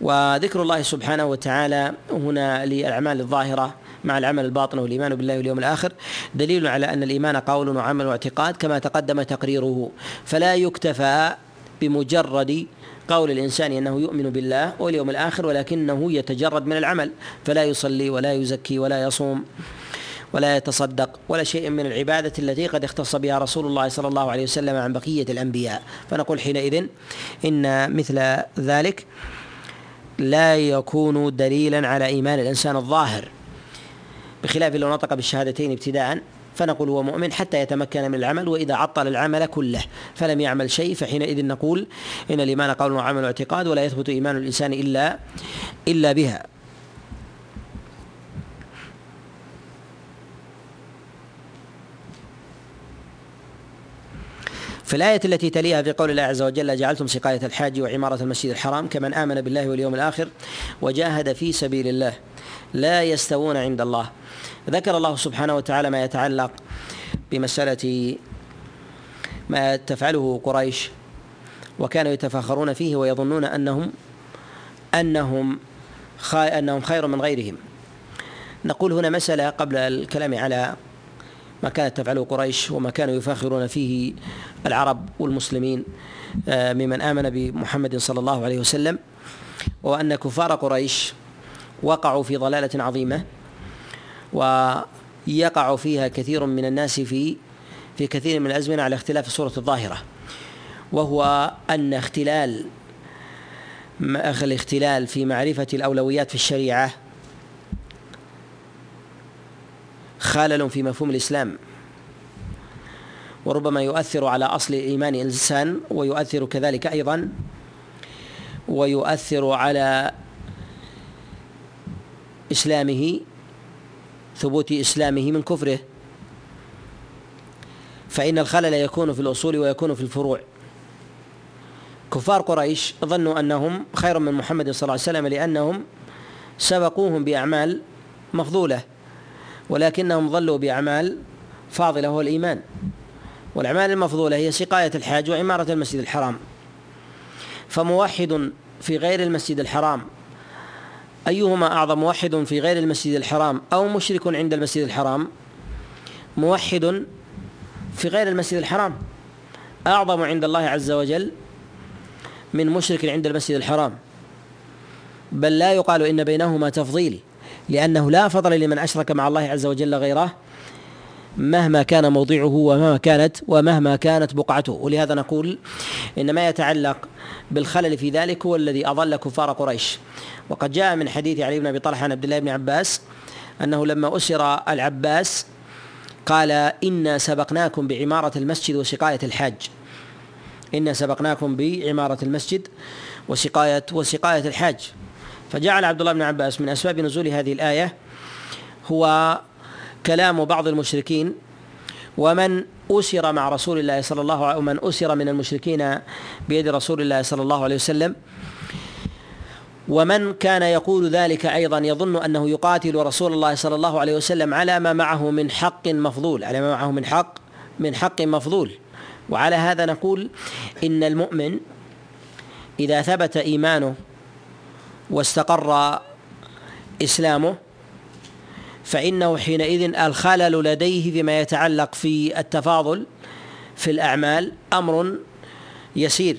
وذكر الله سبحانه وتعالى هنا للأعمال الظاهرة مع العمل الباطن والإيمان بالله واليوم الآخر دليل على أن الإيمان قول وعمل واعتقاد كما تقدم تقريره. فلا يكتفى بمجرد قول الإنسان أنه يؤمن بالله واليوم الآخر ولكنه يتجرد من العمل فلا يصلي ولا يزكي ولا يصوم ولا يتصدق ولا شيء من العبادة التي قد اختص بها رسول الله صلى الله عليه وسلم عن بقية الأنبياء. فنقول حينئذ إن مثل ذلك لا يكون دليلا على إيمان الإنسان الظاهر بخلاف لو نطق بالشهادتين ابتداء فنقول هو مؤمن حتى يتمكن من العمل وإذا عطل العمل كله فلم يعمل شيء فحينئذ نقول إن الإيمان قول وعمل واعتقاد ولا يثبت إيمان الإنسان إلا إلا بها. في الآية التي تليها في قول الله عز وجل جعلتم سقاية الحاج وعمارة المسجد الحرام كمن آمن بالله واليوم الآخر وجاهد في سبيل الله لا يستوون عند الله ذكر الله سبحانه وتعالى ما يتعلق بمسألة ما تفعله قريش وكانوا يتفاخرون فيه ويظنون أنهم أنهم أنهم خير من غيرهم. نقول هنا مسألة قبل الكلام على ما كانت تفعله قريش وما كانوا يفاخرون فيه العرب والمسلمين آه، ممن آمن بمحمد صلى الله عليه وسلم وأن كفار قريش وقعوا في ضلالة عظيمة. ويقع فيها كثير من الناس في في كثير من الأزمنة على اختلاف الصورة الظاهرة وهو أن اختلال الاختلال في معرفة الأولويات في الشريعة خلل في مفهوم الإسلام وربما يؤثر على أصل إيمان الإنسان ويؤثر كذلك أيضا ويؤثر على إسلامه ثبوت إسلامه من كفره. فإن الخلل يكون في الأصول ويكون في الفروع. كفار قريش ظنوا أنهم خير من محمد صلى الله عليه وسلم لأنهم سبقوهم بأعمال مفضولة ولكنهم ظلوا بأعمال فاضلة وهو الإيمان. والأعمال المفضولة هي سقاية الحاج وعمارة المسجد الحرام. فموحد في غير المسجد الحرام أيهما أعظم موحد في غير المسجد الحرام أو مشرك عند المسجد الحرام؟ موحد في غير المسجد الحرام. أعظم عند الله عز وجل من مشرك عند المسجد الحرام. بل لا يقال إن بينهما تفضيل لأنه لا فضل لمن أشرك مع الله عز وجل غيره مهما كان موضعه ومهما كانت ومهما كانت بقعته. ولهذا نقول إن ما يتعلق بالخلل في ذلك هو الذي أضل كفار قريش. وقد جاء من حديث علي بن أبي طلحة عن عبد الله بن عباس أنه لما أسر العباس قال إنا سبقناكم بعمارة المسجد وسقايه الحاج. إنا سبقناكم بعمارة المسجد وسقايه وسقايه الحاج. فجعل عبد الله بن عباس من أسباب نزول هذه الآية هو كلام بعض المشركين ومن أسر مع رسول الله صلى الله عليه ومن أسر من المشركين بيد رسول الله صلى الله عليه وسلم. ومن كان يقول ذلك أيضا يظن أنه يقاتل رسول الله صلى الله عليه وسلم على ما معه من حق مفضول على ما معه من حق من حق مفضول. وعلى هذا نقول إن المؤمن إذا ثبت إيمانه واستقر إسلامه فإنه حينئذ الخلل لديه فيما يتعلق في التفاضل في الأعمال أمر يسير.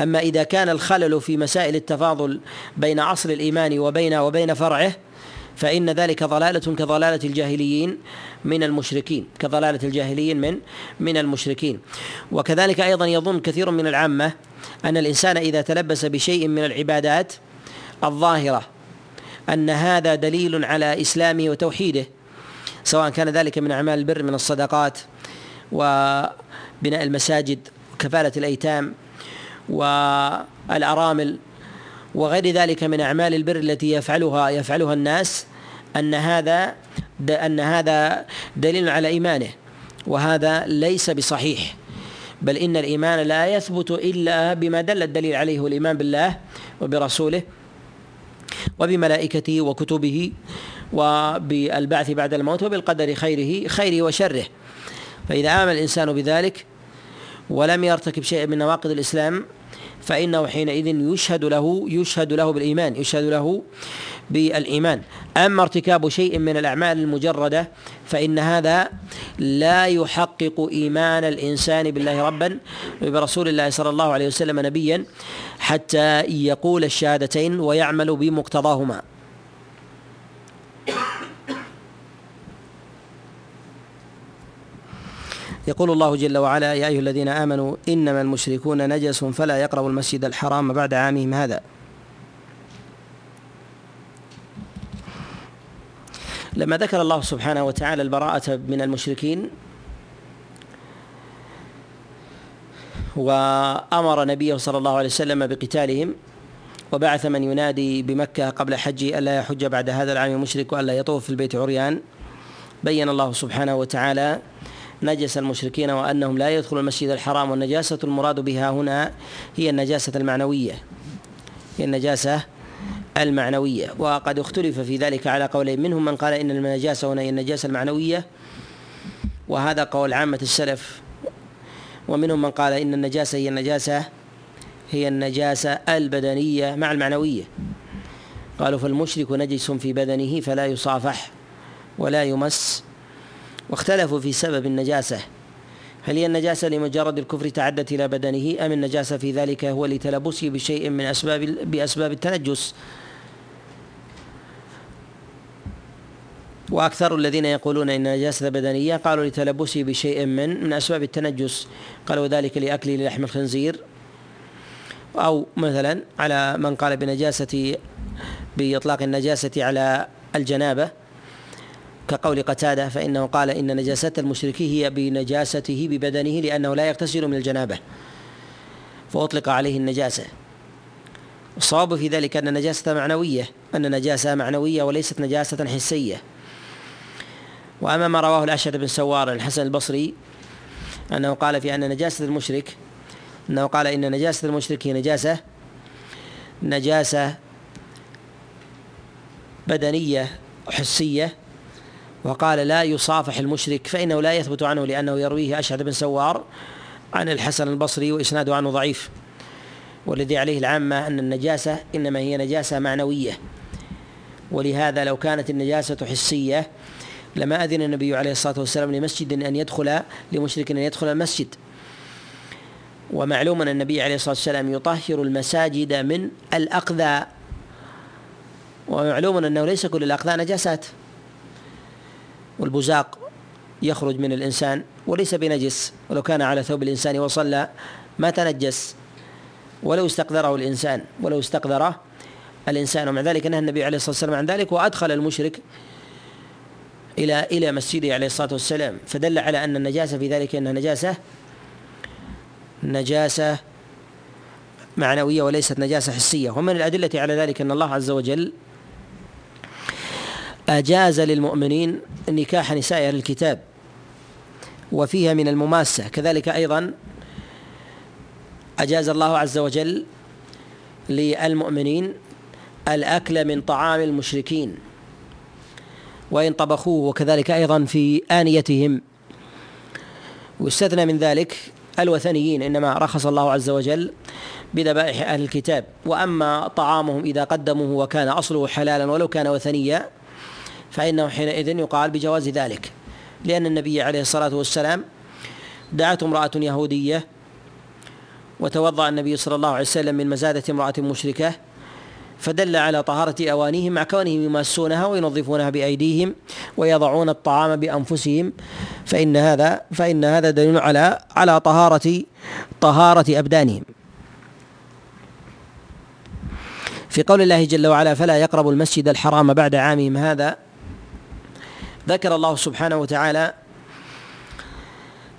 أما إذا كان الخلل في مسائل التفاضل بين أصل الإيمان وبين وبين فرعه فإن ذلك ضلالة كضلالة الجاهليين من المشركين كضلالة الجاهليين من من المشركين. وكذلك أيضا يظن كثير من العامة أن الإنسان إذا تلبس بشيء من العبادات الظاهرة أن هذا دليل على إسلامه وتوحيده سواء كان ذلك من أعمال البر من الصدقات وبناء المساجد وكفالة الأيتام والأرامل وغير ذلك من أعمال البر التي يفعلها يفعلها الناس أن هذا أن هذا دليل على إيمانه وهذا ليس بصحيح. بل إن الإيمان لا يثبت إلا بما دل الدليل عليه والإيمان بالله وبرسوله. وبملائكته وكتبه وبالبعث بعد الموت وبالقدر خيره خيره وشره. فإذا آمن الإنسان بذلك ولم يرتكب شيئا من نواقض الإسلام فإنه حينئذ يشهد له يشهد له بالإيمان يشهد له بالإيمان. أما ارتكاب شيء من الأعمال المجردة فإن هذا لا يحقق إيمان الإنسان بالله ربا وبرسول الله صلى الله عليه وسلم نبيا حتى يقول الشهادتين ويعمل بمقتضاهما. يقول الله جل وعلا يا أيها الذين آمنوا إنما المشركون نجس فلا يقربوا المسجد الحرام بعد عامهم هذا. لما ذكر الله سبحانه وتعالى البراءة من المشركين وأمر نبيه صلى الله عليه وسلم بقتالهم وبعث من ينادي بمكة قبل حجه ألا يحج بعد هذا العام مشرك وألا يطوف في البيت عريان. بين الله سبحانه وتعالى نجس المشركين وأنهم لا يدخلوا المسجد الحرام والنجاسة المراد بها هنا هي النجاسة المعنوية. هي النجاسة المعنوية. وقد اختلف في ذلك على قولين منهم من قال إن النجاسة هنا هي النجاسة المعنوية وهذا قول عامة السلف. ومنهم من قال إن النجاسة هي النجاسة هي النجاسة البدنية مع المعنوية. قالوا فالمشرك نجس في بدنه فلا يصافح ولا يمس. واختلفوا في سبب النجاسة. هل هي النجاسة لمجرد الكفر تعدت إلى بدنه أم النجاسة في ذلك هو لتلبسه بشيء من أسباب بأسباب التنجس؟ وأكثر الذين يقولون إن نجاسة بدنية قالوا لتلبسه بشيء من من أسباب التنجس. قالوا ذلك لأكله لحم الخنزير. أو مثلا على من قال بنجاسة بإطلاق النجاسة على الجنابة. كقول قتادة فإنه قال إن نجاسة المشرك هي بنجاسته ببدنه لأنه لا يغتسل من الجنابة. فأطلق عليه النجاسة. الصواب في ذلك أن النجاسة معنوية. أن نجاسة معنوية وليست نجاسة حسية. وأما ما رواه الأشعث بن سوار الحسن البصري أنه قال في أن نجاسة المشرك أنه قال إن نجاسة المشرك هي نجاسة نجاسة بدنية حسية. وقال لا يصافح المشرك فإنه لا يثبت عنه لأنه يرويه أشعث بن سوار عن الحسن البصري وإسناده عنه ضعيف. والذي عليه العامة أن النجاسة إنما هي نجاسة معنوية. ولهذا لو كانت النجاسة حسية لما أذن النبي عليه الصلاة والسلام لمسجد أن يدخل لمشرك أن يدخل المسجد. ومعلوم أن النبي عليه الصلاة والسلام يطهر المساجد من الأقذى. ومعلوم أنه ليس كل الأقذى نجاسات. والبزاق يخرج من الإنسان وليس بنجس. ولو كان على ثوب الإنسان وصلى ما تنجس. ولو استقذره الإنسان ولو استقذره الإنسان. ومع ذلك نهى النبي عليه الصلاة والسلام عن ذلك وأدخل المشرك إلى إلى مسجده عليه الصلاة والسلام فدل على أن النجاسة في ذلك أنها نجاسة نجاسة معنوية وليست نجاسة حسية. ومن الأدلة على ذلك أن الله عز وجل أجاز للمؤمنين نكاح نساء أهل الكتاب وفيها من المماسة. كذلك أيضا أجاز الله عز وجل للمؤمنين الأكل من طعام المشركين. وإن طبخوه وكذلك أيضا في آنيتهم. واستثنى من ذلك الوثنيين إنما رخص الله عز وجل بذبائح أهل الكتاب. وأما طعامهم إذا قدموه وكان أصله حلالا ولو كان وثنيا فإنه حينئذ يقال بجواز ذلك. لأن النبي عليه الصلاة والسلام دعته امرأة يهودية وتوضأ النبي صلى الله عليه وسلم من مزادة امرأة مشركة فدل على طهارة أوانيهم مع كونهم يماسونها وينظفونها بأيديهم ويضعون الطعام بأنفسهم فإن هذا فإن هذا دليل على على طهارة طهارة أبدانهم. في قول الله جل وعلا فلا يقربوا المسجد الحرام بعد عامهم هذا. ذكر الله سبحانه وتعالى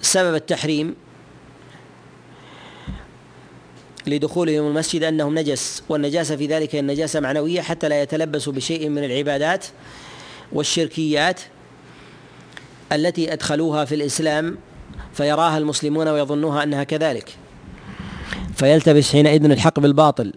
سبب التحريم لدخولهم المسجد أنهم نجس والنجاسة في ذلك النجاسة معنوية حتى لا يتلبسوا بشيء من العبادات والشركيات التي أدخلوها في الإسلام فيراها المسلمون ويظنوها أنها كذلك. فيلتبس حينئذ الحق بالباطل.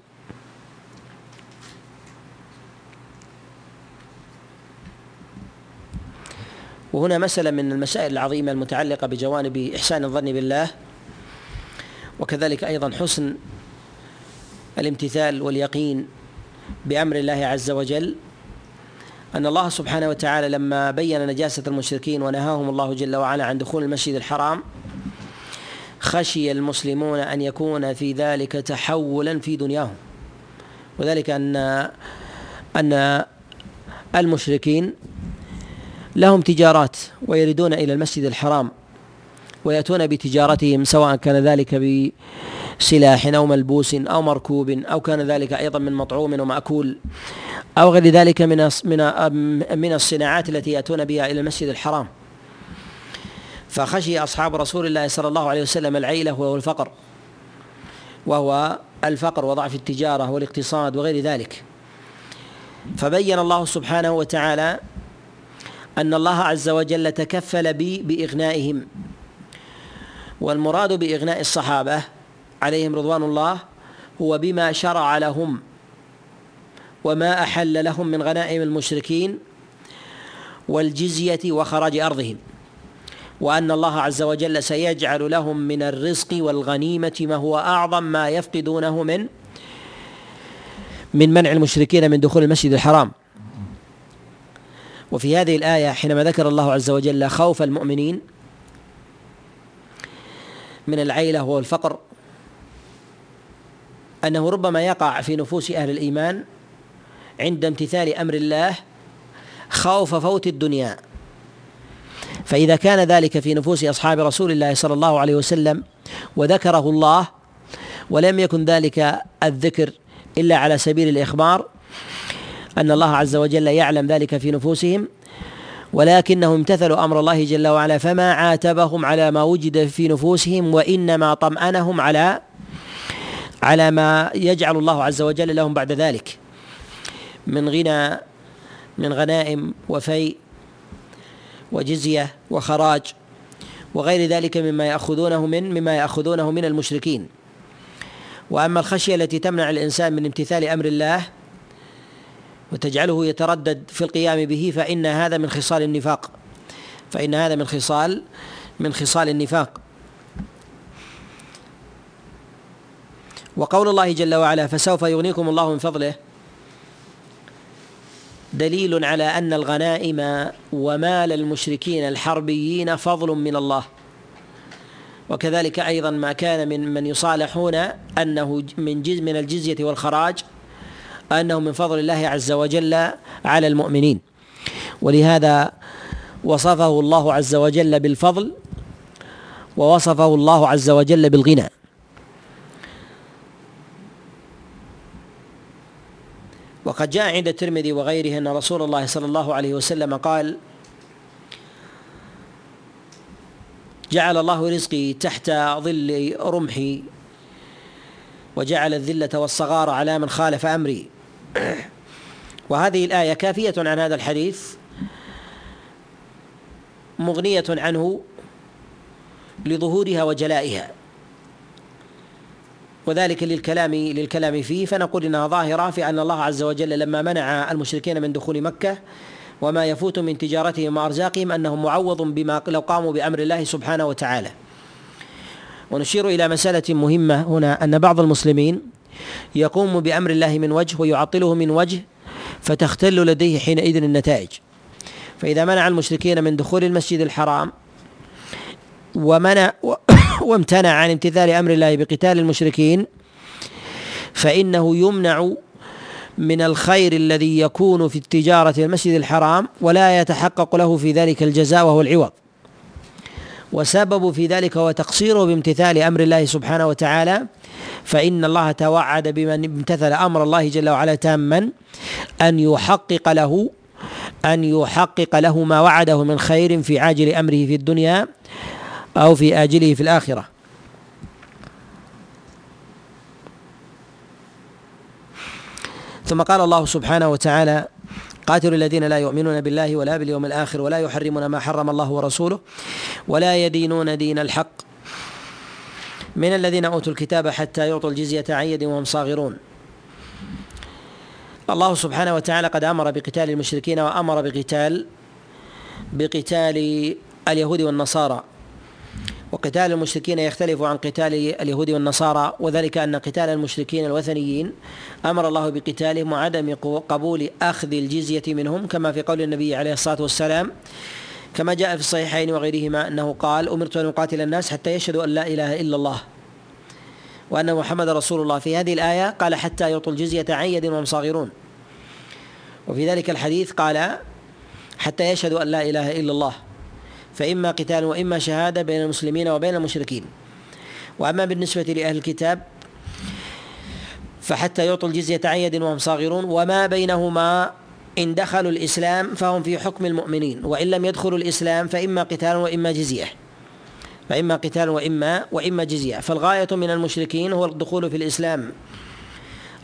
وهنا مسألة من المسائل العظيمة المتعلقة بجوانب إحسان الظن بالله وكذلك أيضا حسن الامتثال واليقين بأمر الله عز وجل أن الله سبحانه وتعالى لما بين نجاسة المشركين ونهاهم الله جل وعلا عن دخول المسجد الحرام خشي المسلمون أن يكون في ذلك تحولا في دنياهم. وذلك أن أن المشركين لهم تجارات ويريدون إلى المسجد الحرام ويأتون بتجارتهم سواء كان ذلك بسلاح أو ملبوس أو مركوب أو كان ذلك أيضا من مطعوم ومأكول أو غير ذلك من من من الصناعات التي يأتون بها إلى المسجد الحرام. فخشي أصحاب رسول الله صلى الله عليه وسلم العيلة وهو الفقر وهو الفقر وضعف التجارة والاقتصاد وغير ذلك. فبين الله سبحانه وتعالى أن الله عز وجل تكفل بإغنائهم والمراد بإغناء الصحابة عليهم رضوان الله هو بما شرع لهم وما أحل لهم من غنائم المشركين والجزية وخراج أرضهم. وأن الله عز وجل سيجعل لهم من الرزق والغنيمة ما هو أعظم ما يفقدونه من من منع المشركين من دخول المسجد الحرام. وفي هذه الآية حينما ذكر الله عز وجل خوف المؤمنين من العيلة والفقر أنه ربما يقع في نفوس أهل الإيمان عند امتثال أمر الله خوف فوت الدنيا. فإذا كان ذلك في نفوس أصحاب رسول الله صلى الله عليه وسلم وذكره الله ولم يكن ذلك الذكر إلا على سبيل الإخبار أن الله عز وجل يعلم ذلك في نفوسهم ولكنهم امتثلوا أمر الله جل وعلا فما عاتبهم على ما وجد في نفوسهم وإنما طمأنهم على على ما يجعل الله عز وجل لهم بعد ذلك. من غنى من غنائم وفيء وجزية وخراج وغير ذلك مما يأخذونه من مما يأخذونه من المشركين. وأما الخشية التي تمنع الإنسان من امتثال أمر الله وتجعله يتردد في القيام به فإن هذا من خصال النفاق. فإن هذا من خصال من خصال النفاق. وقول الله جل وعلا فسوف يغنيكم الله من فضله. دليل على أن الغنائم ومال المشركين الحربيين فضل من الله. وكذلك أيضا ما كان من من يصالحون أنه من جزء من الجزية والخراج انه من فضل الله عز وجل على المؤمنين. ولهذا وصفه الله عز وجل بالفضل ووصفه الله عز وجل بالغنى. وقد جاء عند الترمذي وغيره أن رسول الله صلى الله عليه وسلم قال جعل الله رزقي تحت ظل رمحي وجعل الذلة والصغار على من خالف أمري. وهذه الآية كافية عن هذا الحديث مغنية عنه لظهورها وجلائها. وذلك للكلام للكلام فيه فنقول إنها ظاهرة في أن الله عز وجل لما منع المشركين من دخول مكة وما يفوت من تجارتهم وأرزاقهم أنه معوض بما لو قاموا بأمر الله سبحانه وتعالى. ونشير إلى مسألة مهمة هنا أن بعض المسلمين يقوم بأمر الله من وجه ويعطله من وجه فتختل لديه حينئذ النتائج فإذا منع المشركين من دخول المسجد الحرام ومنع وامتنع عن امتثال أمر الله بقتال المشركين فإنه يمنع من الخير الذي يكون في التجارة في المسجد الحرام ولا يتحقق له في ذلك الجزاء وهو العوض. وسبب في ذلك هو تقصيره بامتثال أمر الله سبحانه وتعالى فإن الله توعد بمن امتثل أمر الله جل وعلا تاما أن يحقق له أن يحقق له ما وعده من خير في عاجل أمره في الدنيا. أو في آجله في الآخرة. ثم قال الله سبحانه وتعالى قاتلوا الذين لا يؤمنون بالله ولا باليوم الآخر ولا يحرمون ما حرم الله ورسوله ولا يدينون دين الحق من الذين أوتوا الكتاب حتى يعطوا الجزية عن يد وهم صاغرون. الله سبحانه وتعالى قد أمر بقتال المشركين وأمر بقتال بقتال اليهود والنصارى. وقتال المشركين يختلف عن قتال اليهود والنصارى وذلك أن قتال المشركين الوثنيين أمر الله بقتالهم وعدم قبول أخذ الجزية منهم كما في قول النبي عليه الصلاة والسلام كما جاء في الصحيحين وغيرهما أنه قال أمرت أن أقاتل الناس حتى يشهدوا أن لا إله إلا الله وأن محمد رسول الله. في هذه الآية قال حتى يعطوا الجزية عن يد وهم صاغرون. وفي ذلك الحديث قال حتى يشهدوا أن لا إله إلا الله. فإما قتال وإما شهادة بين المسلمين وبين المشركين. وأما بالنسبة لأهل الكتاب فحتى يعطوا الجزية عن يد وهم صاغرون وما بينهما إن دخلوا الإسلام فهم في حكم المؤمنين وإن لم يدخلوا الإسلام فإما قتال وإما جزية. فإما قتال وإما وإما جزية. فالغاية من المشركين هو الدخول في الإسلام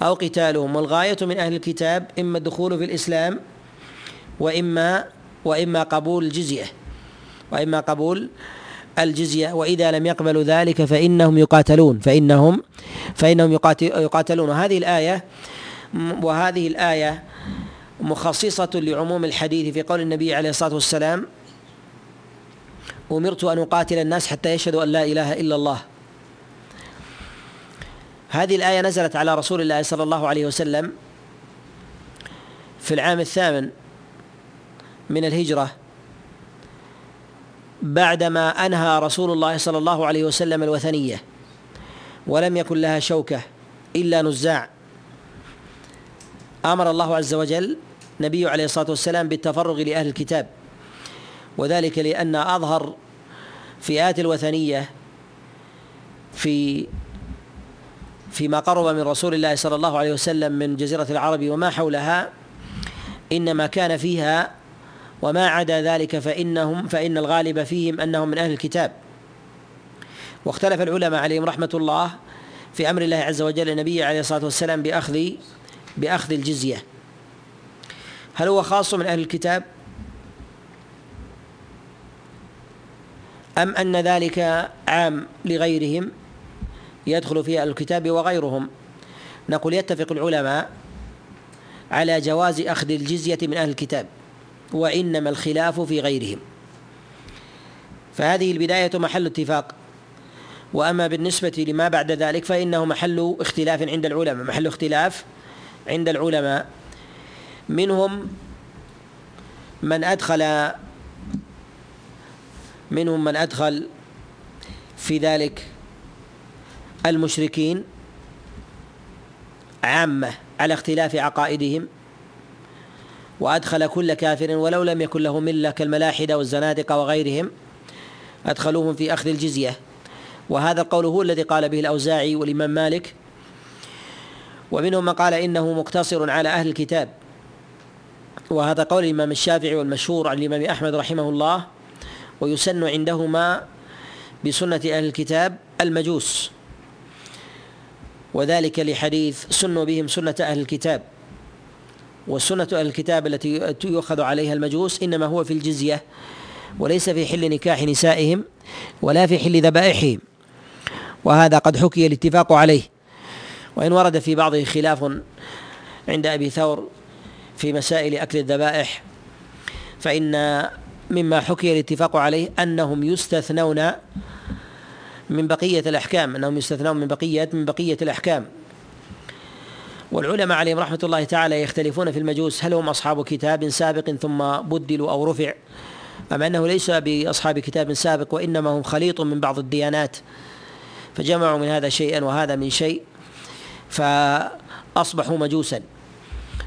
أو قتالهم والغاية من أهل الكتاب إما الدخول في الإسلام وإما وإما قبول الجزية. وإما قبول الجزية وإذا لم يقبلوا ذلك فإنهم يقاتلون فإنهم فإنهم يقاتلون. وهذه الآية وهذه الآية مخصصة لعموم الحديث في قول النبي عليه الصلاة والسلام أمرت أن أقاتل الناس حتى يشهدوا أن لا إله إلا الله. هذه الآية نزلت على رسول الله صلى الله عليه وسلم في العام الثامن من الهجرة. بعدما أنهى رسول الله صلى الله عليه وسلم الوثنية ولم يكن لها شوكة إلا نزاع. آمر الله عز وجل نبيه عليه الصلاة والسلام بالتفرغ لأهل الكتاب. وذلك لأن أظهر فئات الوثنية في فيما قرب من رسول الله صلى الله عليه وسلم من جزيرة العرب وما حولها إنما كان فيها وما عدا ذلك فانهم فإن الغالب فيهم أنهم من أهل الكتاب. واختلف العلماء عليهم رحمة الله في أمر الله عز وجل النبي عليه الصلاة والسلام باخذ بأخذ الجزية. هل هو خاص من أهل الكتاب؟ أم أن ذلك عام لغيرهم يدخل فيه أهل الكتاب وغيرهم؟ نقول يتفق العلماء على جواز أخذ الجزية من أهل الكتاب. وإنما الخلاف في غيرهم. فهذه البداية محل اتفاق. وأما بالنسبة لما بعد ذلك فإنه محل اختلاف عند العلماء محل اختلاف عند العلماء. منهم من أدخل منهم من أدخل في ذلك المشركين عامة على اختلاف عقائدهم. وأدخل كل كافر ولو لم يكن له ملة كالملاحدة والزنادقة وغيرهم أدخلوهم في أخذ الجزية. وهذا القول هو الذي قال به الأوزاعي والإمام مالك. ومنهم من قال إنه مقتصر على أهل الكتاب. وهذا قول الإمام الشافعي والمشهور عن الإمام أحمد رحمه الله ويسن عندهما بسنة أهل الكتاب المجوس. وذلك لحديث سنوا بهم سنة أهل الكتاب. أهل الكتاب التي يؤخذ عليها المجوس إنما هو في الجزية وليس في حل نكاح نسائهم ولا في حل ذبائحهم وهذا قد حكي الاتفاق عليه. وإن ورد في بعضه خلاف عند أبي ثور في مسائل أكل الذبائح فإن مما حكي الاتفاق عليه أنهم يستثنون من بقية الأحكام أنهم يستثنون من بقية من بقية الأحكام. والعلماء عليهم رحمة الله تعالى يختلفون في المجوس هل هم أصحاب كتاب سابق ثم بدلوا أو رفع؟ أم أنه ليس بأصحاب كتاب سابق وإنما هم خليط من بعض الديانات. فجمعوا من هذا شيئا وهذا من شيء فأصبحوا مجوسا.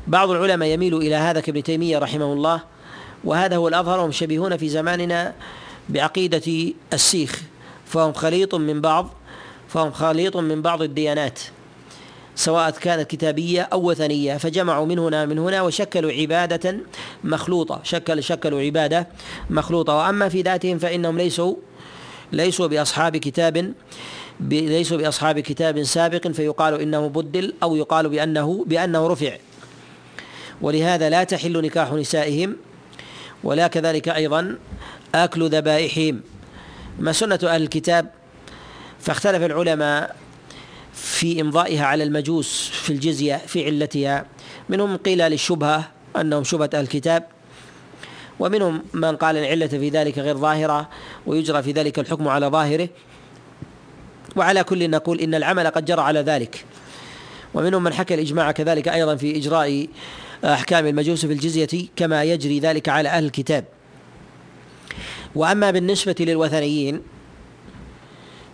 بعض العلماء يميل إلى هذا كابن تيمية رحمه الله وهذا هو الأظهر وهم شبيهون في زماننا بعقيدة السيخ فهم خليط من بعض فهم خليط من بعض الديانات. سواء كانت كتابية أو وثنية فجمعوا من هنا من هنا وشكلوا عبادة مخلوطة. شكل شكلوا عبادة مخلوطة. وأما في ذاتهم فإنهم ليسوا ليسوا بأصحاب كتاب ليسوا بأصحاب كتاب سابق فيقال إنه بدل أو يقال بأنه بأنه رفع. ولهذا لا تحل نكاح نسائهم ولا كذلك أيضا أكل ذبائحهم. ما سنة أهل الكتاب فاختلف العلماء في إمضائها على المجوس في الجزية في علتها. منهم قيل للشبهة أنهم شبهة أهل الكتاب ومنهم من قال العلة في ذلك غير ظاهرة ويجرى في ذلك الحكم على ظاهره. وعلى كل نقول إن العمل قد جرى على ذلك. ومنهم من حكى الإجماع كذلك أيضا في إجراء أحكام المجوس في الجزية كما يجري ذلك على أهل الكتاب. وأما بالنسبة للوثنيين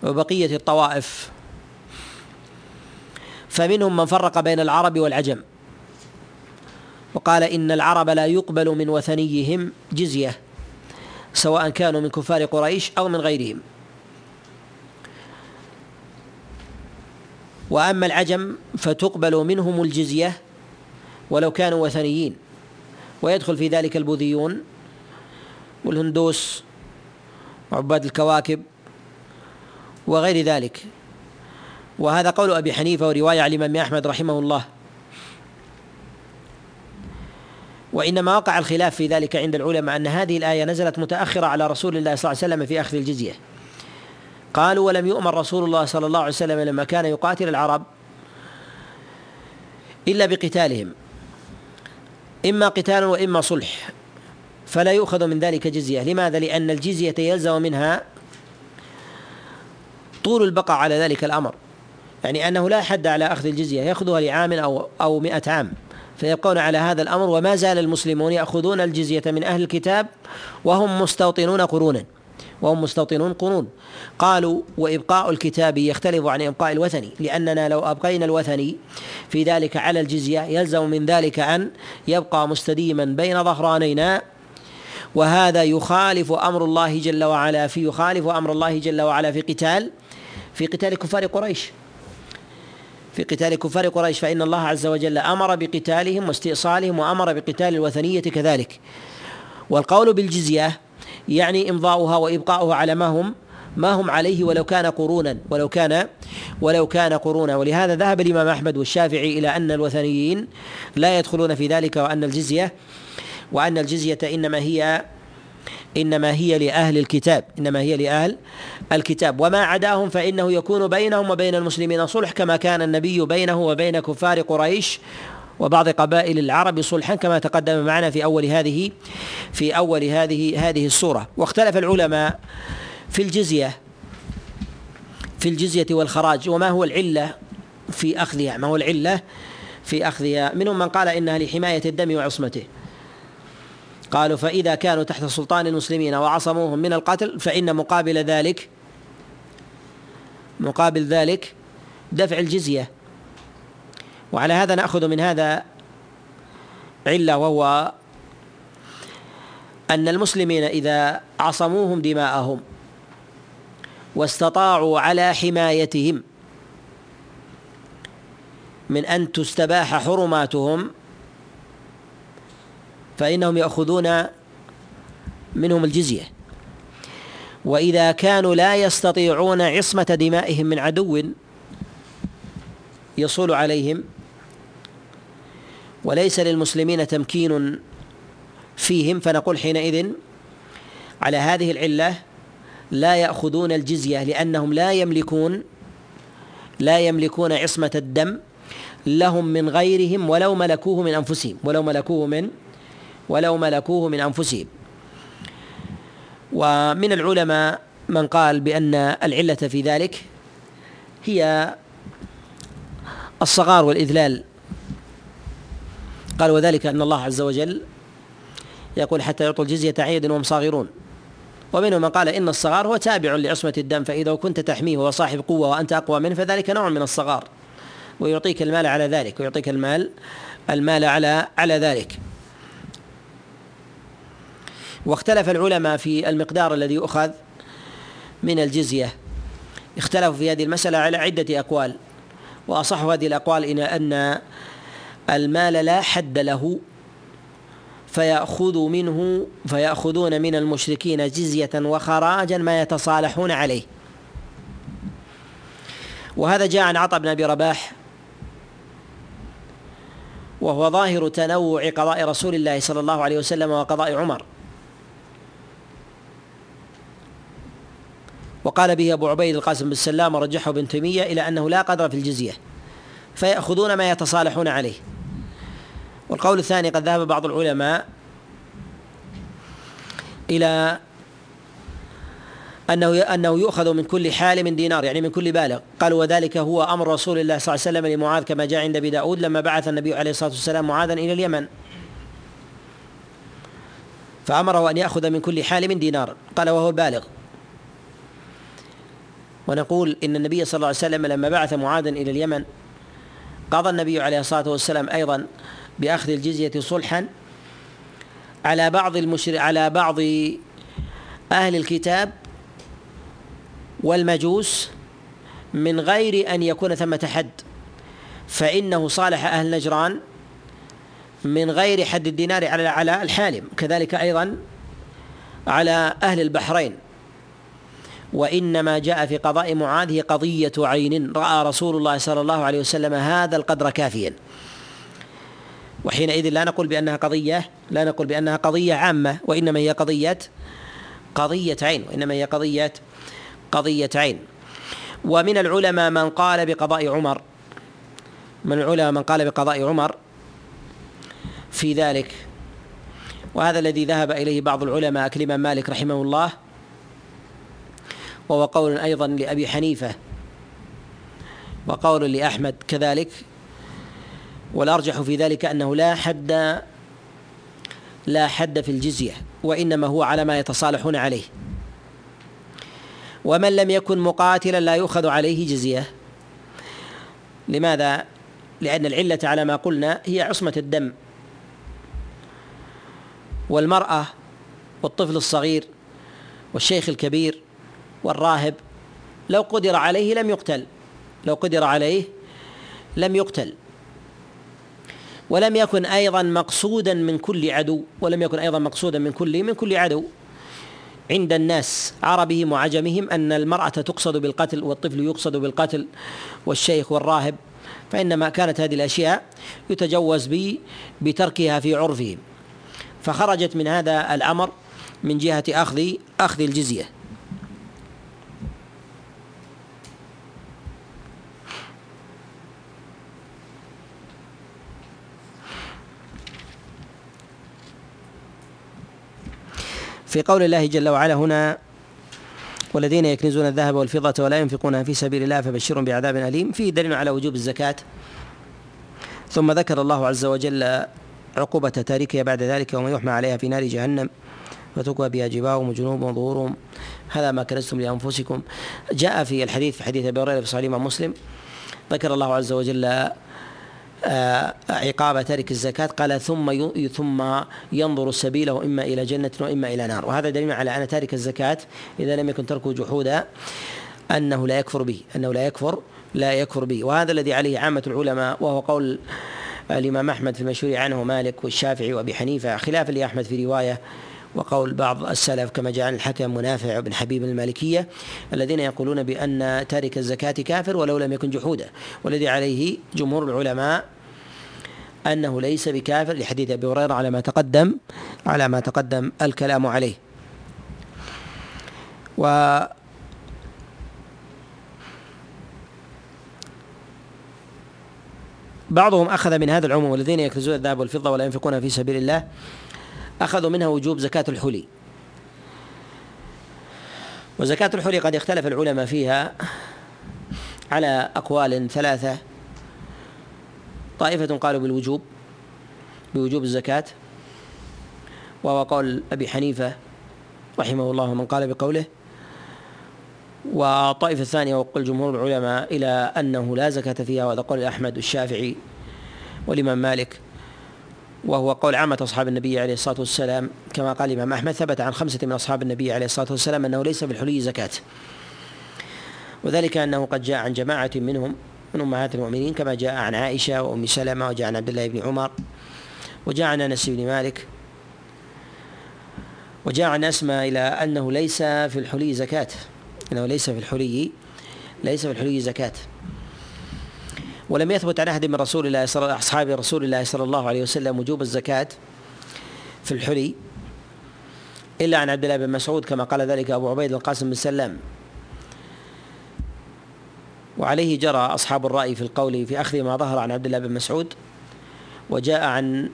وبقية الطوائف فمنهم من فرق بين العرب والعجم. وقال إن العرب لا يقبل من وثنيهم جزية سواء كانوا من كفار قريش أو من غيرهم. وأما العجم فتقبل منهم الجزية ولو كانوا وثنيين. ويدخل في ذلك البوذيون والهندوس وعباد الكواكب وغير ذلك. وهذا قول أبي حنيفة ورواية عن الإمام أحمد رحمه الله. وإنما وقع الخلاف في ذلك عند العلماء أن هذه الآية نزلت متأخرة على رسول الله صلى الله عليه وسلم في اخذ الجزية. قالوا ولم يؤمر رسول الله صلى الله عليه وسلم لما كان يقاتل العرب إلا بقتالهم إما قتال وإما صلح فلا يؤخذ من ذلك جزية. لماذا؟ لأن الجزية يلزم منها طول البقاء على ذلك الأمر. يعني أنه لا حد على أخذ الجزية يأخذها لعام أو أو مئة عام. فيبقون على هذا الأمر وما زال المسلمون يأخذون الجزية من أهل الكتاب وهم مستوطنون قرونا. وهم مستوطنون قرون. قالوا وإبقاء الكتاب يختلف عن إبقاء الوثني لأننا لو أبقينا الوثني في ذلك على الجزية يلزم من ذلك أن يبقى مستديما بين ظهرانينا. وهذا يخالف أمر الله جل وعلا في يخالف أمر الله جل وعلا في قتال في قتال كفار قريش. في قتال كفار قريش فإن الله عز وجل أمر بقتالهم واستئصالهم وأمر بقتال الوثنية كذلك. والقول بالجزية يعني إمضاؤها وإبقاؤها على ما هم ما هم عليه ولو كان قرونا ولو كان ولو كان قرونا. ولهذا ذهب الإمام أحمد والشافعي إلى أن الوثنيين لا يدخلون في ذلك وأن الجزية وأن الجزية إنما هي إنما هي لأهل الكتاب إنما هي لأهل الكتاب. وما عداهم فإنه يكون بينهم وبين المسلمين صلح كما كان النبي بينه وبين كفار قريش وبعض قبائل العرب صلحا كما تقدم معنا في أول هذه في أول هذه هذه السورة. واختلف العلماء في الجزية في الجزية والخراج وما هو العلة في أخذها ما هو العلة في أخذها؟ منهم من قال إنها لحماية الدم وعصمته. قالوا فإذا كانوا تحت سلطان المسلمين وعصموهم من القتل فإن مقابل ذلك مقابل ذلك دفع الجزية. وعلى هذا نأخذ من هذا علة وهو أن المسلمين إذا عصموهم دماءهم واستطاعوا على حمايتهم من أن تستباح حرماتهم فإنهم يأخذون منهم الجزية. وإذا كانوا لا يستطيعون عصمة دمائهم من عدو يصول عليهم وليس للمسلمين تمكين فيهم فنقول حينئذ على هذه العلة لا يأخذون الجزية لأنهم لا يملكون لا يملكون عصمة الدم لهم من غيرهم ولو ملكوه من أنفسهم ولو ملكوه من ولو ملكوه من أنفسهم. ومن العلماء من قال بأن العلة في ذلك هي الصغار والإذلال. قال وذلك أن الله عز وجل يقول حتى يعطوا الجزية عيد وهم صاغرون. ومنهم من قال إن الصغار هو تابع لعصمة الدم فإذا كنت تحميه وهو صاحب قوة وأنت أقوى منه فذلك نوع من الصغار. ويعطيك المال على ذلك ويعطيك المال المال على على ذلك. واختلف العلماء في المقدار الذي يؤخذ من الجزية. اختلفوا في هذه المسألة على عدة أقوال وأصح هذه الأقوال إن أن المال لا حد له فيأخذ منه فيأخذون من المشركين جزية وخراجا ما يتصالحون عليه. وهذا جاء عن عطاء بن أبي رباح وهو ظاهر تنوع قضاء رسول الله صلى الله عليه وسلم وقضاء عمر. وقال به أبو عبيد القاسم بن سلام ورجحه ابن تيمية إلى أنه لا قدر في الجزية فيأخذون ما يتصالحون عليه. والقول الثاني قد ذهب بعض العلماء إلى أنه أنه يؤخذ من كل حال من دينار يعني من كل بالغ. قال وذلك هو أمر رسول الله صلى الله عليه وسلم لمعاذ كما جاء عند أبي داود لما بعث النبي عليه الصلاة والسلام معاذا إلى اليمن. فأمره أن يأخذ من كل حال من دينار. قال وهو البالغ. ونقول إن النبي صلى الله عليه وسلم لما بعث معاذا إلى اليمن قضى النبي عليه الصلاة والسلام أيضا بأخذ الجزية صلحا على بعض المشر على بعض أهل الكتاب والمجوس من غير أن يكون ثمة حد فإنه صالح أهل نجران من غير حد الدينار على على الحالم كذلك أيضا على أهل البحرين. وإنما جاء في قضاء معاذ هي قضية عين. رأى رسول الله صلى الله عليه وسلم هذا القدر كافيا. وحينئذ لا نقول بأنها قضية لا نقول بأنها قضية عامة وإنما هي قضية قضية عين وإنما هي قضية قضية عين. ومن العلماء من قال بقضاء عمر من العلماء من قال بقضاء عمر في ذلك. وهذا الذي ذهب إليه بعض العلماء كالامام مالك رحمه الله وهو قول أيضا لأبي حنيفة وقول لأحمد كذلك والأرجح في ذلك أنه لا حد لا حد في الجزية وإنما هو على ما يتصالحون عليه. ومن لم يكن مقاتلا لا يؤخذ عليه جزية. لماذا؟ لأن العلة على ما قلنا هي عصمة الدم. والمرأة والطفل الصغير والشيخ الكبير والراهب لو قدر عليه لم يقتل. لو قدر عليه لم يقتل. ولم يكن أيضا مقصودا من كل عدو ولم يكن أيضا مقصودا من كل من كل عدو عند الناس عربهم وعجمهم أن المرأة تقصد بالقتل والطفل يقصد بالقتل والشيخ والراهب فإنما كانت هذه الأشياء يتجوز بتركها في عرفهم. فخرجت من هذا الأمر من جهة أخذ أخذ الجزية. في قول الله جل وعلا هنا والذين يكنزون الذهب والفضة ولا ينفقونها في سبيل الله فبشرهم بعذاب أليم. فيه دليل على وجوب الزكاة. ثم ذكر الله عز وجل عقوبة تاركها بعد ذلك ومن يحمى عليها في نار جهنم. فتكوى بها جباههم وجنوبهم وظهورهم. هذا ما كنزتم لأنفسكم. جاء في الحديث في حديث أبي هريرة في صحيح مسلم. ذكر الله عز وجل عقاب تارك الزكاة قال ثم ثم ينظر سبيله إما إلى جنة وإما إلى نار. وهذا دليل على أن تارك الزكاة إذا لم يكن تركه جحودا أنه لا يكفر به أنه لا يكفر لا يكفر به. وهذا الذي عليه عامة العلماء وهو قول الإمام أحمد في المشهور عنه مالك والشافعي وأبي حنيفة خلافا لأحمد في رواية وقول بعض السلف كما جاء عن الحكم منافع بن حبيب المالكية الذين يقولون بأن تارك الزكاة كافر ولو لم يكن جحودا. والذي عليه جمهور العلماء أنه ليس بكافر لحديث أبي هريرة على ما تقدم على ما تقدم الكلام عليه. و بعضهم أخذ من هذا العموم والذين يكنزون الذهب والفضة ولا ينفقونها في سبيل الله أخذوا منها وجوب زكاة الحلي. وزكاة الحلي قد اختلف العلماء فيها على أقوال ثلاثة. طائفة قالوا بالوجوب بوجوب الزكاة. وهو قول أبي حنيفة رحمه الله من قال بقوله والطائفة الثانية وقل جمهور العلماء إلى أنه لا زكاة فيها وهذا قول أحمد والشافعي والإمام مالك. وهو قول عامة أصحاب النبي عليه الصلاة والسلام كما قال الإمام أحمد ثبت عن خمسة من أصحاب النبي عليه الصلاة والسلام أنه ليس في الحلي زكاة. وذلك أنه قد جاء عن جماعة منهم من أمهات المؤمنين كما جاء عن عائشة وأم سلمة وجاء عن عبد الله بن عمر وجاء عن أنس بن مالك وجاء عن أسماء إلى أنه ليس في الحلي زكاة أنه ليس في الحلي ليس في الحلي زكاة. ولم يثبت عن أحد من رسول الله صلى أصحاب رسول الله صلى الله عليه وسلم وجوب الزكاة في الحلي إلا عن عبد الله بن مسعود كما قال ذلك أبو عبيد القاسم بن سلام وعليه جرى أصحاب الرأي في القول في أخذ ما ظهر عن عبد الله بن مسعود وجاء عن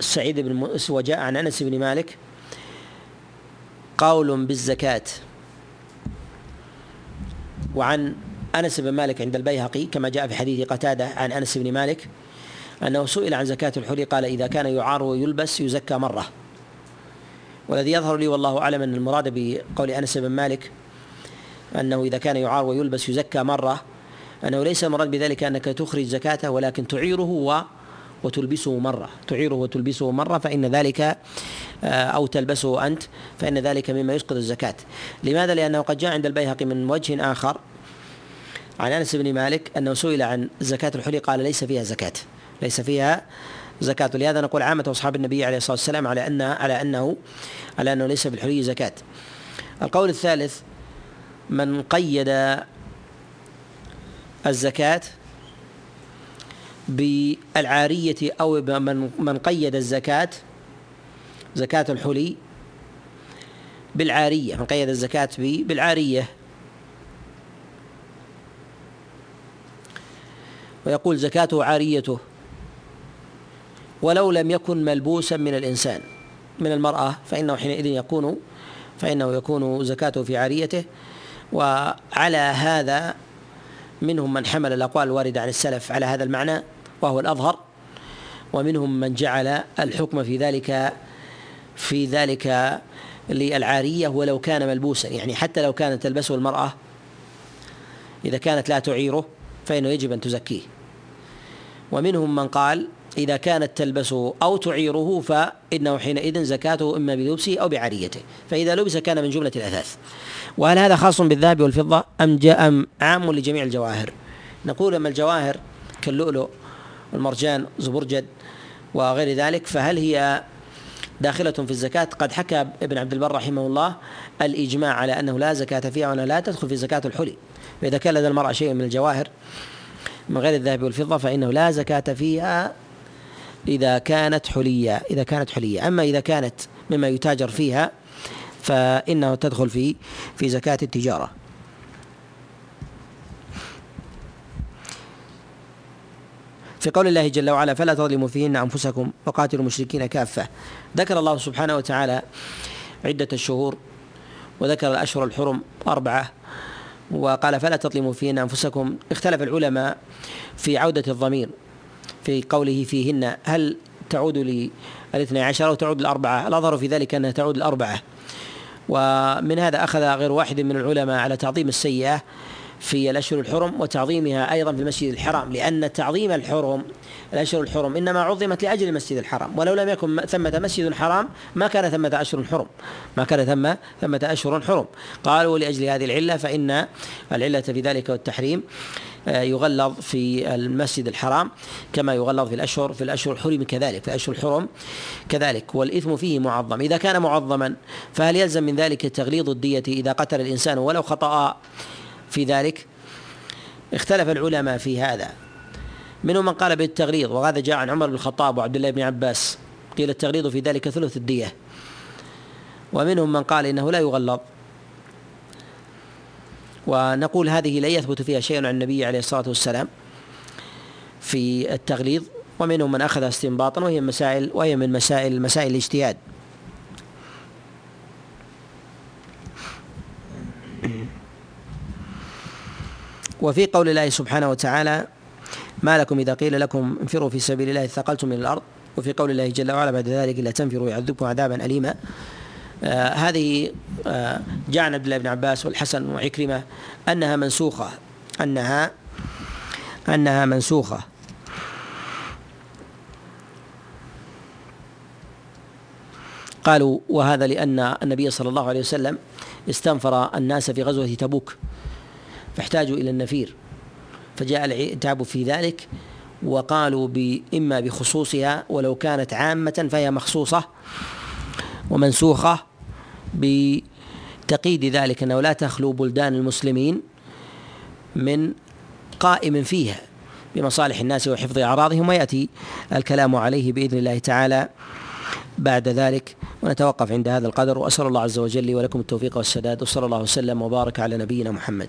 سعيد بن وجاء عن أنس بن مالك قول بالزكاة. وعن أنس بن مالك عند البيهقي كما جاء في حديث قتادة عن أنس بن مالك أنه سئل عن زكاة الحلي قال إذا كان يعار ويلبس يزكى مرة. والذي يظهر لي والله أعلم أن المراد بقول أنس بن مالك أنه إذا كان يعار ويلبس يزكى مرة أنه ليس المراد بذلك أنك تخرج زكاته ولكن تعيره و وتلبسه مرة. تعيره وتلبسه مرة فإن ذلك آه، أو تلبسه أنت فإن ذلك مما يسقط الزكاة. لماذا؟ لأنه قد جاء عند البيهقي من وجه آخر عن أنس بن مالك أنه سئل عن زكاة الحلي قال ليس فيها زكاة. ليس فيها زكاة. لهذا نقول عامة أصحاب النبي عليه الصلاة والسلام على أن على أنه على أنه ليس في الحلي زكاة. القول الثالث من قيد الزكاة بالعارية أو من من قيد الزكاة زكاة الحلي بالعارية من قيد الزكاة بالعارية. ويقول زكاته عاريته ولو لم يكن ملبوسا من الإنسان من المرأة فإنه حينئذ يكون فإنه يكون زكاته في عاريته. وعلى هذا منهم من حمل الأقوال الواردة عن السلف على هذا المعنى وهو الأظهر ومنهم من جعل الحكم في ذلك في ذلك للعارية ولو كان ملبوسا. يعني حتى لو كانت تلبسه المرأة إذا كانت لا تعيره فإنه يجب أن تزكيه. ومنهم من قال إذا كانت تلبسه أو تعيره فإنه حينئذ زكاته إما بلبسه أو بعاريته. فإذا لبس كان من جملة الأثاث. وهل هذا خاص بالذهب والفضة أم جاء أم عام لجميع الجواهر؟ نقول أما الجواهر كاللؤلؤ والمرجان زبرجد وغير ذلك فهل هي داخلة في الزكاة؟ قد حكى ابن عبد البر رحمه الله الإجماع على أنه لا زكاة فيها وأنها لا تدخل في زكاة الحلي. فإذا كان لدى المرأة شيء من الجواهر من غير الذهب والفضة فإنه لا زكاة فيها إذا كانت حلية إذا كانت حلية. أما إذا كانت مما يتاجر فيها فإنه تدخل في في زكاة التجارة. في قول الله جل وعلا فلا تظلموا فيهن أنفسكم وقاتلوا المشركين كافة. ذكر الله سبحانه وتعالى عدة الشهور وذكر الأشهر الحرم أربعة وقال فلا تظلموا فيهن أنفسكم. اختلف العلماء في عودة الضمير في قوله فيهن هل تعود للاثني عشر أو تعود الاربعه الأظهر في ذلك أنها تعود الاربعه ومن هذا أخذ غير واحد من العلماء على تعظيم السيئة في الأشهر الحرم وتعظيمها أيضا في المسجد الحرام لأن تعظيم الحرم الأشهر الحرم إنما عظمت لأجل المسجد الحرام. ولو لم يكن ثمة مسجد حرام ما كان ثمة أشهر حرم. ما كان ثم ثمة أشهر حرم. قالوا لأجل هذه العلة فإن العلة في ذلك والتحريم آه، يغلظ في المسجد الحرام كما يغلظ في الأشهر في الأشهر الحرم كذلك في الأشهر الحرم كذلك. والإثم فيه معظم. إذا كان معظما فهل يلزم من ذلك تغليظ الدية إذا قتل الإنسان ولو خطأ في ذلك اختلف العلماء في هذا. منهم من قال بالتغليظ وهذا جاء عن عمر بن الخطاب وعبد الله بن عباس. قيل التغليظ في ذلك ثلث الدية. ومنهم من قال إنه لا يغلظ. ونقول هذه لا يثبت فيها شيء عن النبي عليه الصلاة والسلام في التغليظ. ومنهم من أخذ استنباطا وهي مسائل وهي من مسائل مسائل الاجتهاد. وفي قول الله سبحانه وتعالى ما لكم إذا قيل لكم انفروا في سبيل الله ثقلتم من الأرض وفي قول الله جل وعلا بعد ذلك لا تنفروا يعذبكم عذابا أليما. آه هذه آه جاء عن عبد الله بن عباس والحسن وعكرمة أنها منسوخة أنها أنها منسوخة. قالوا وهذا لأن النبي صلى الله عليه وسلم استنفر الناس في غزوة تبوك. فاحتاجوا إلى النفير. فجاء العتاب في ذلك وقالوا إما بخصوصها ولو كانت عامة فهي مخصوصة ومنسوخة بتقييد ذلك أنه لا تخلو بلدان المسلمين من قائم فيها بمصالح الناس وحفظ أعراضهم ويأتي الكلام عليه بإذن الله تعالى بعد ذلك. ونتوقف عند هذا القدر وأسأل الله عز وجل ولكم التوفيق والسداد وصلى الله وسلم وبارك على نبينا محمد.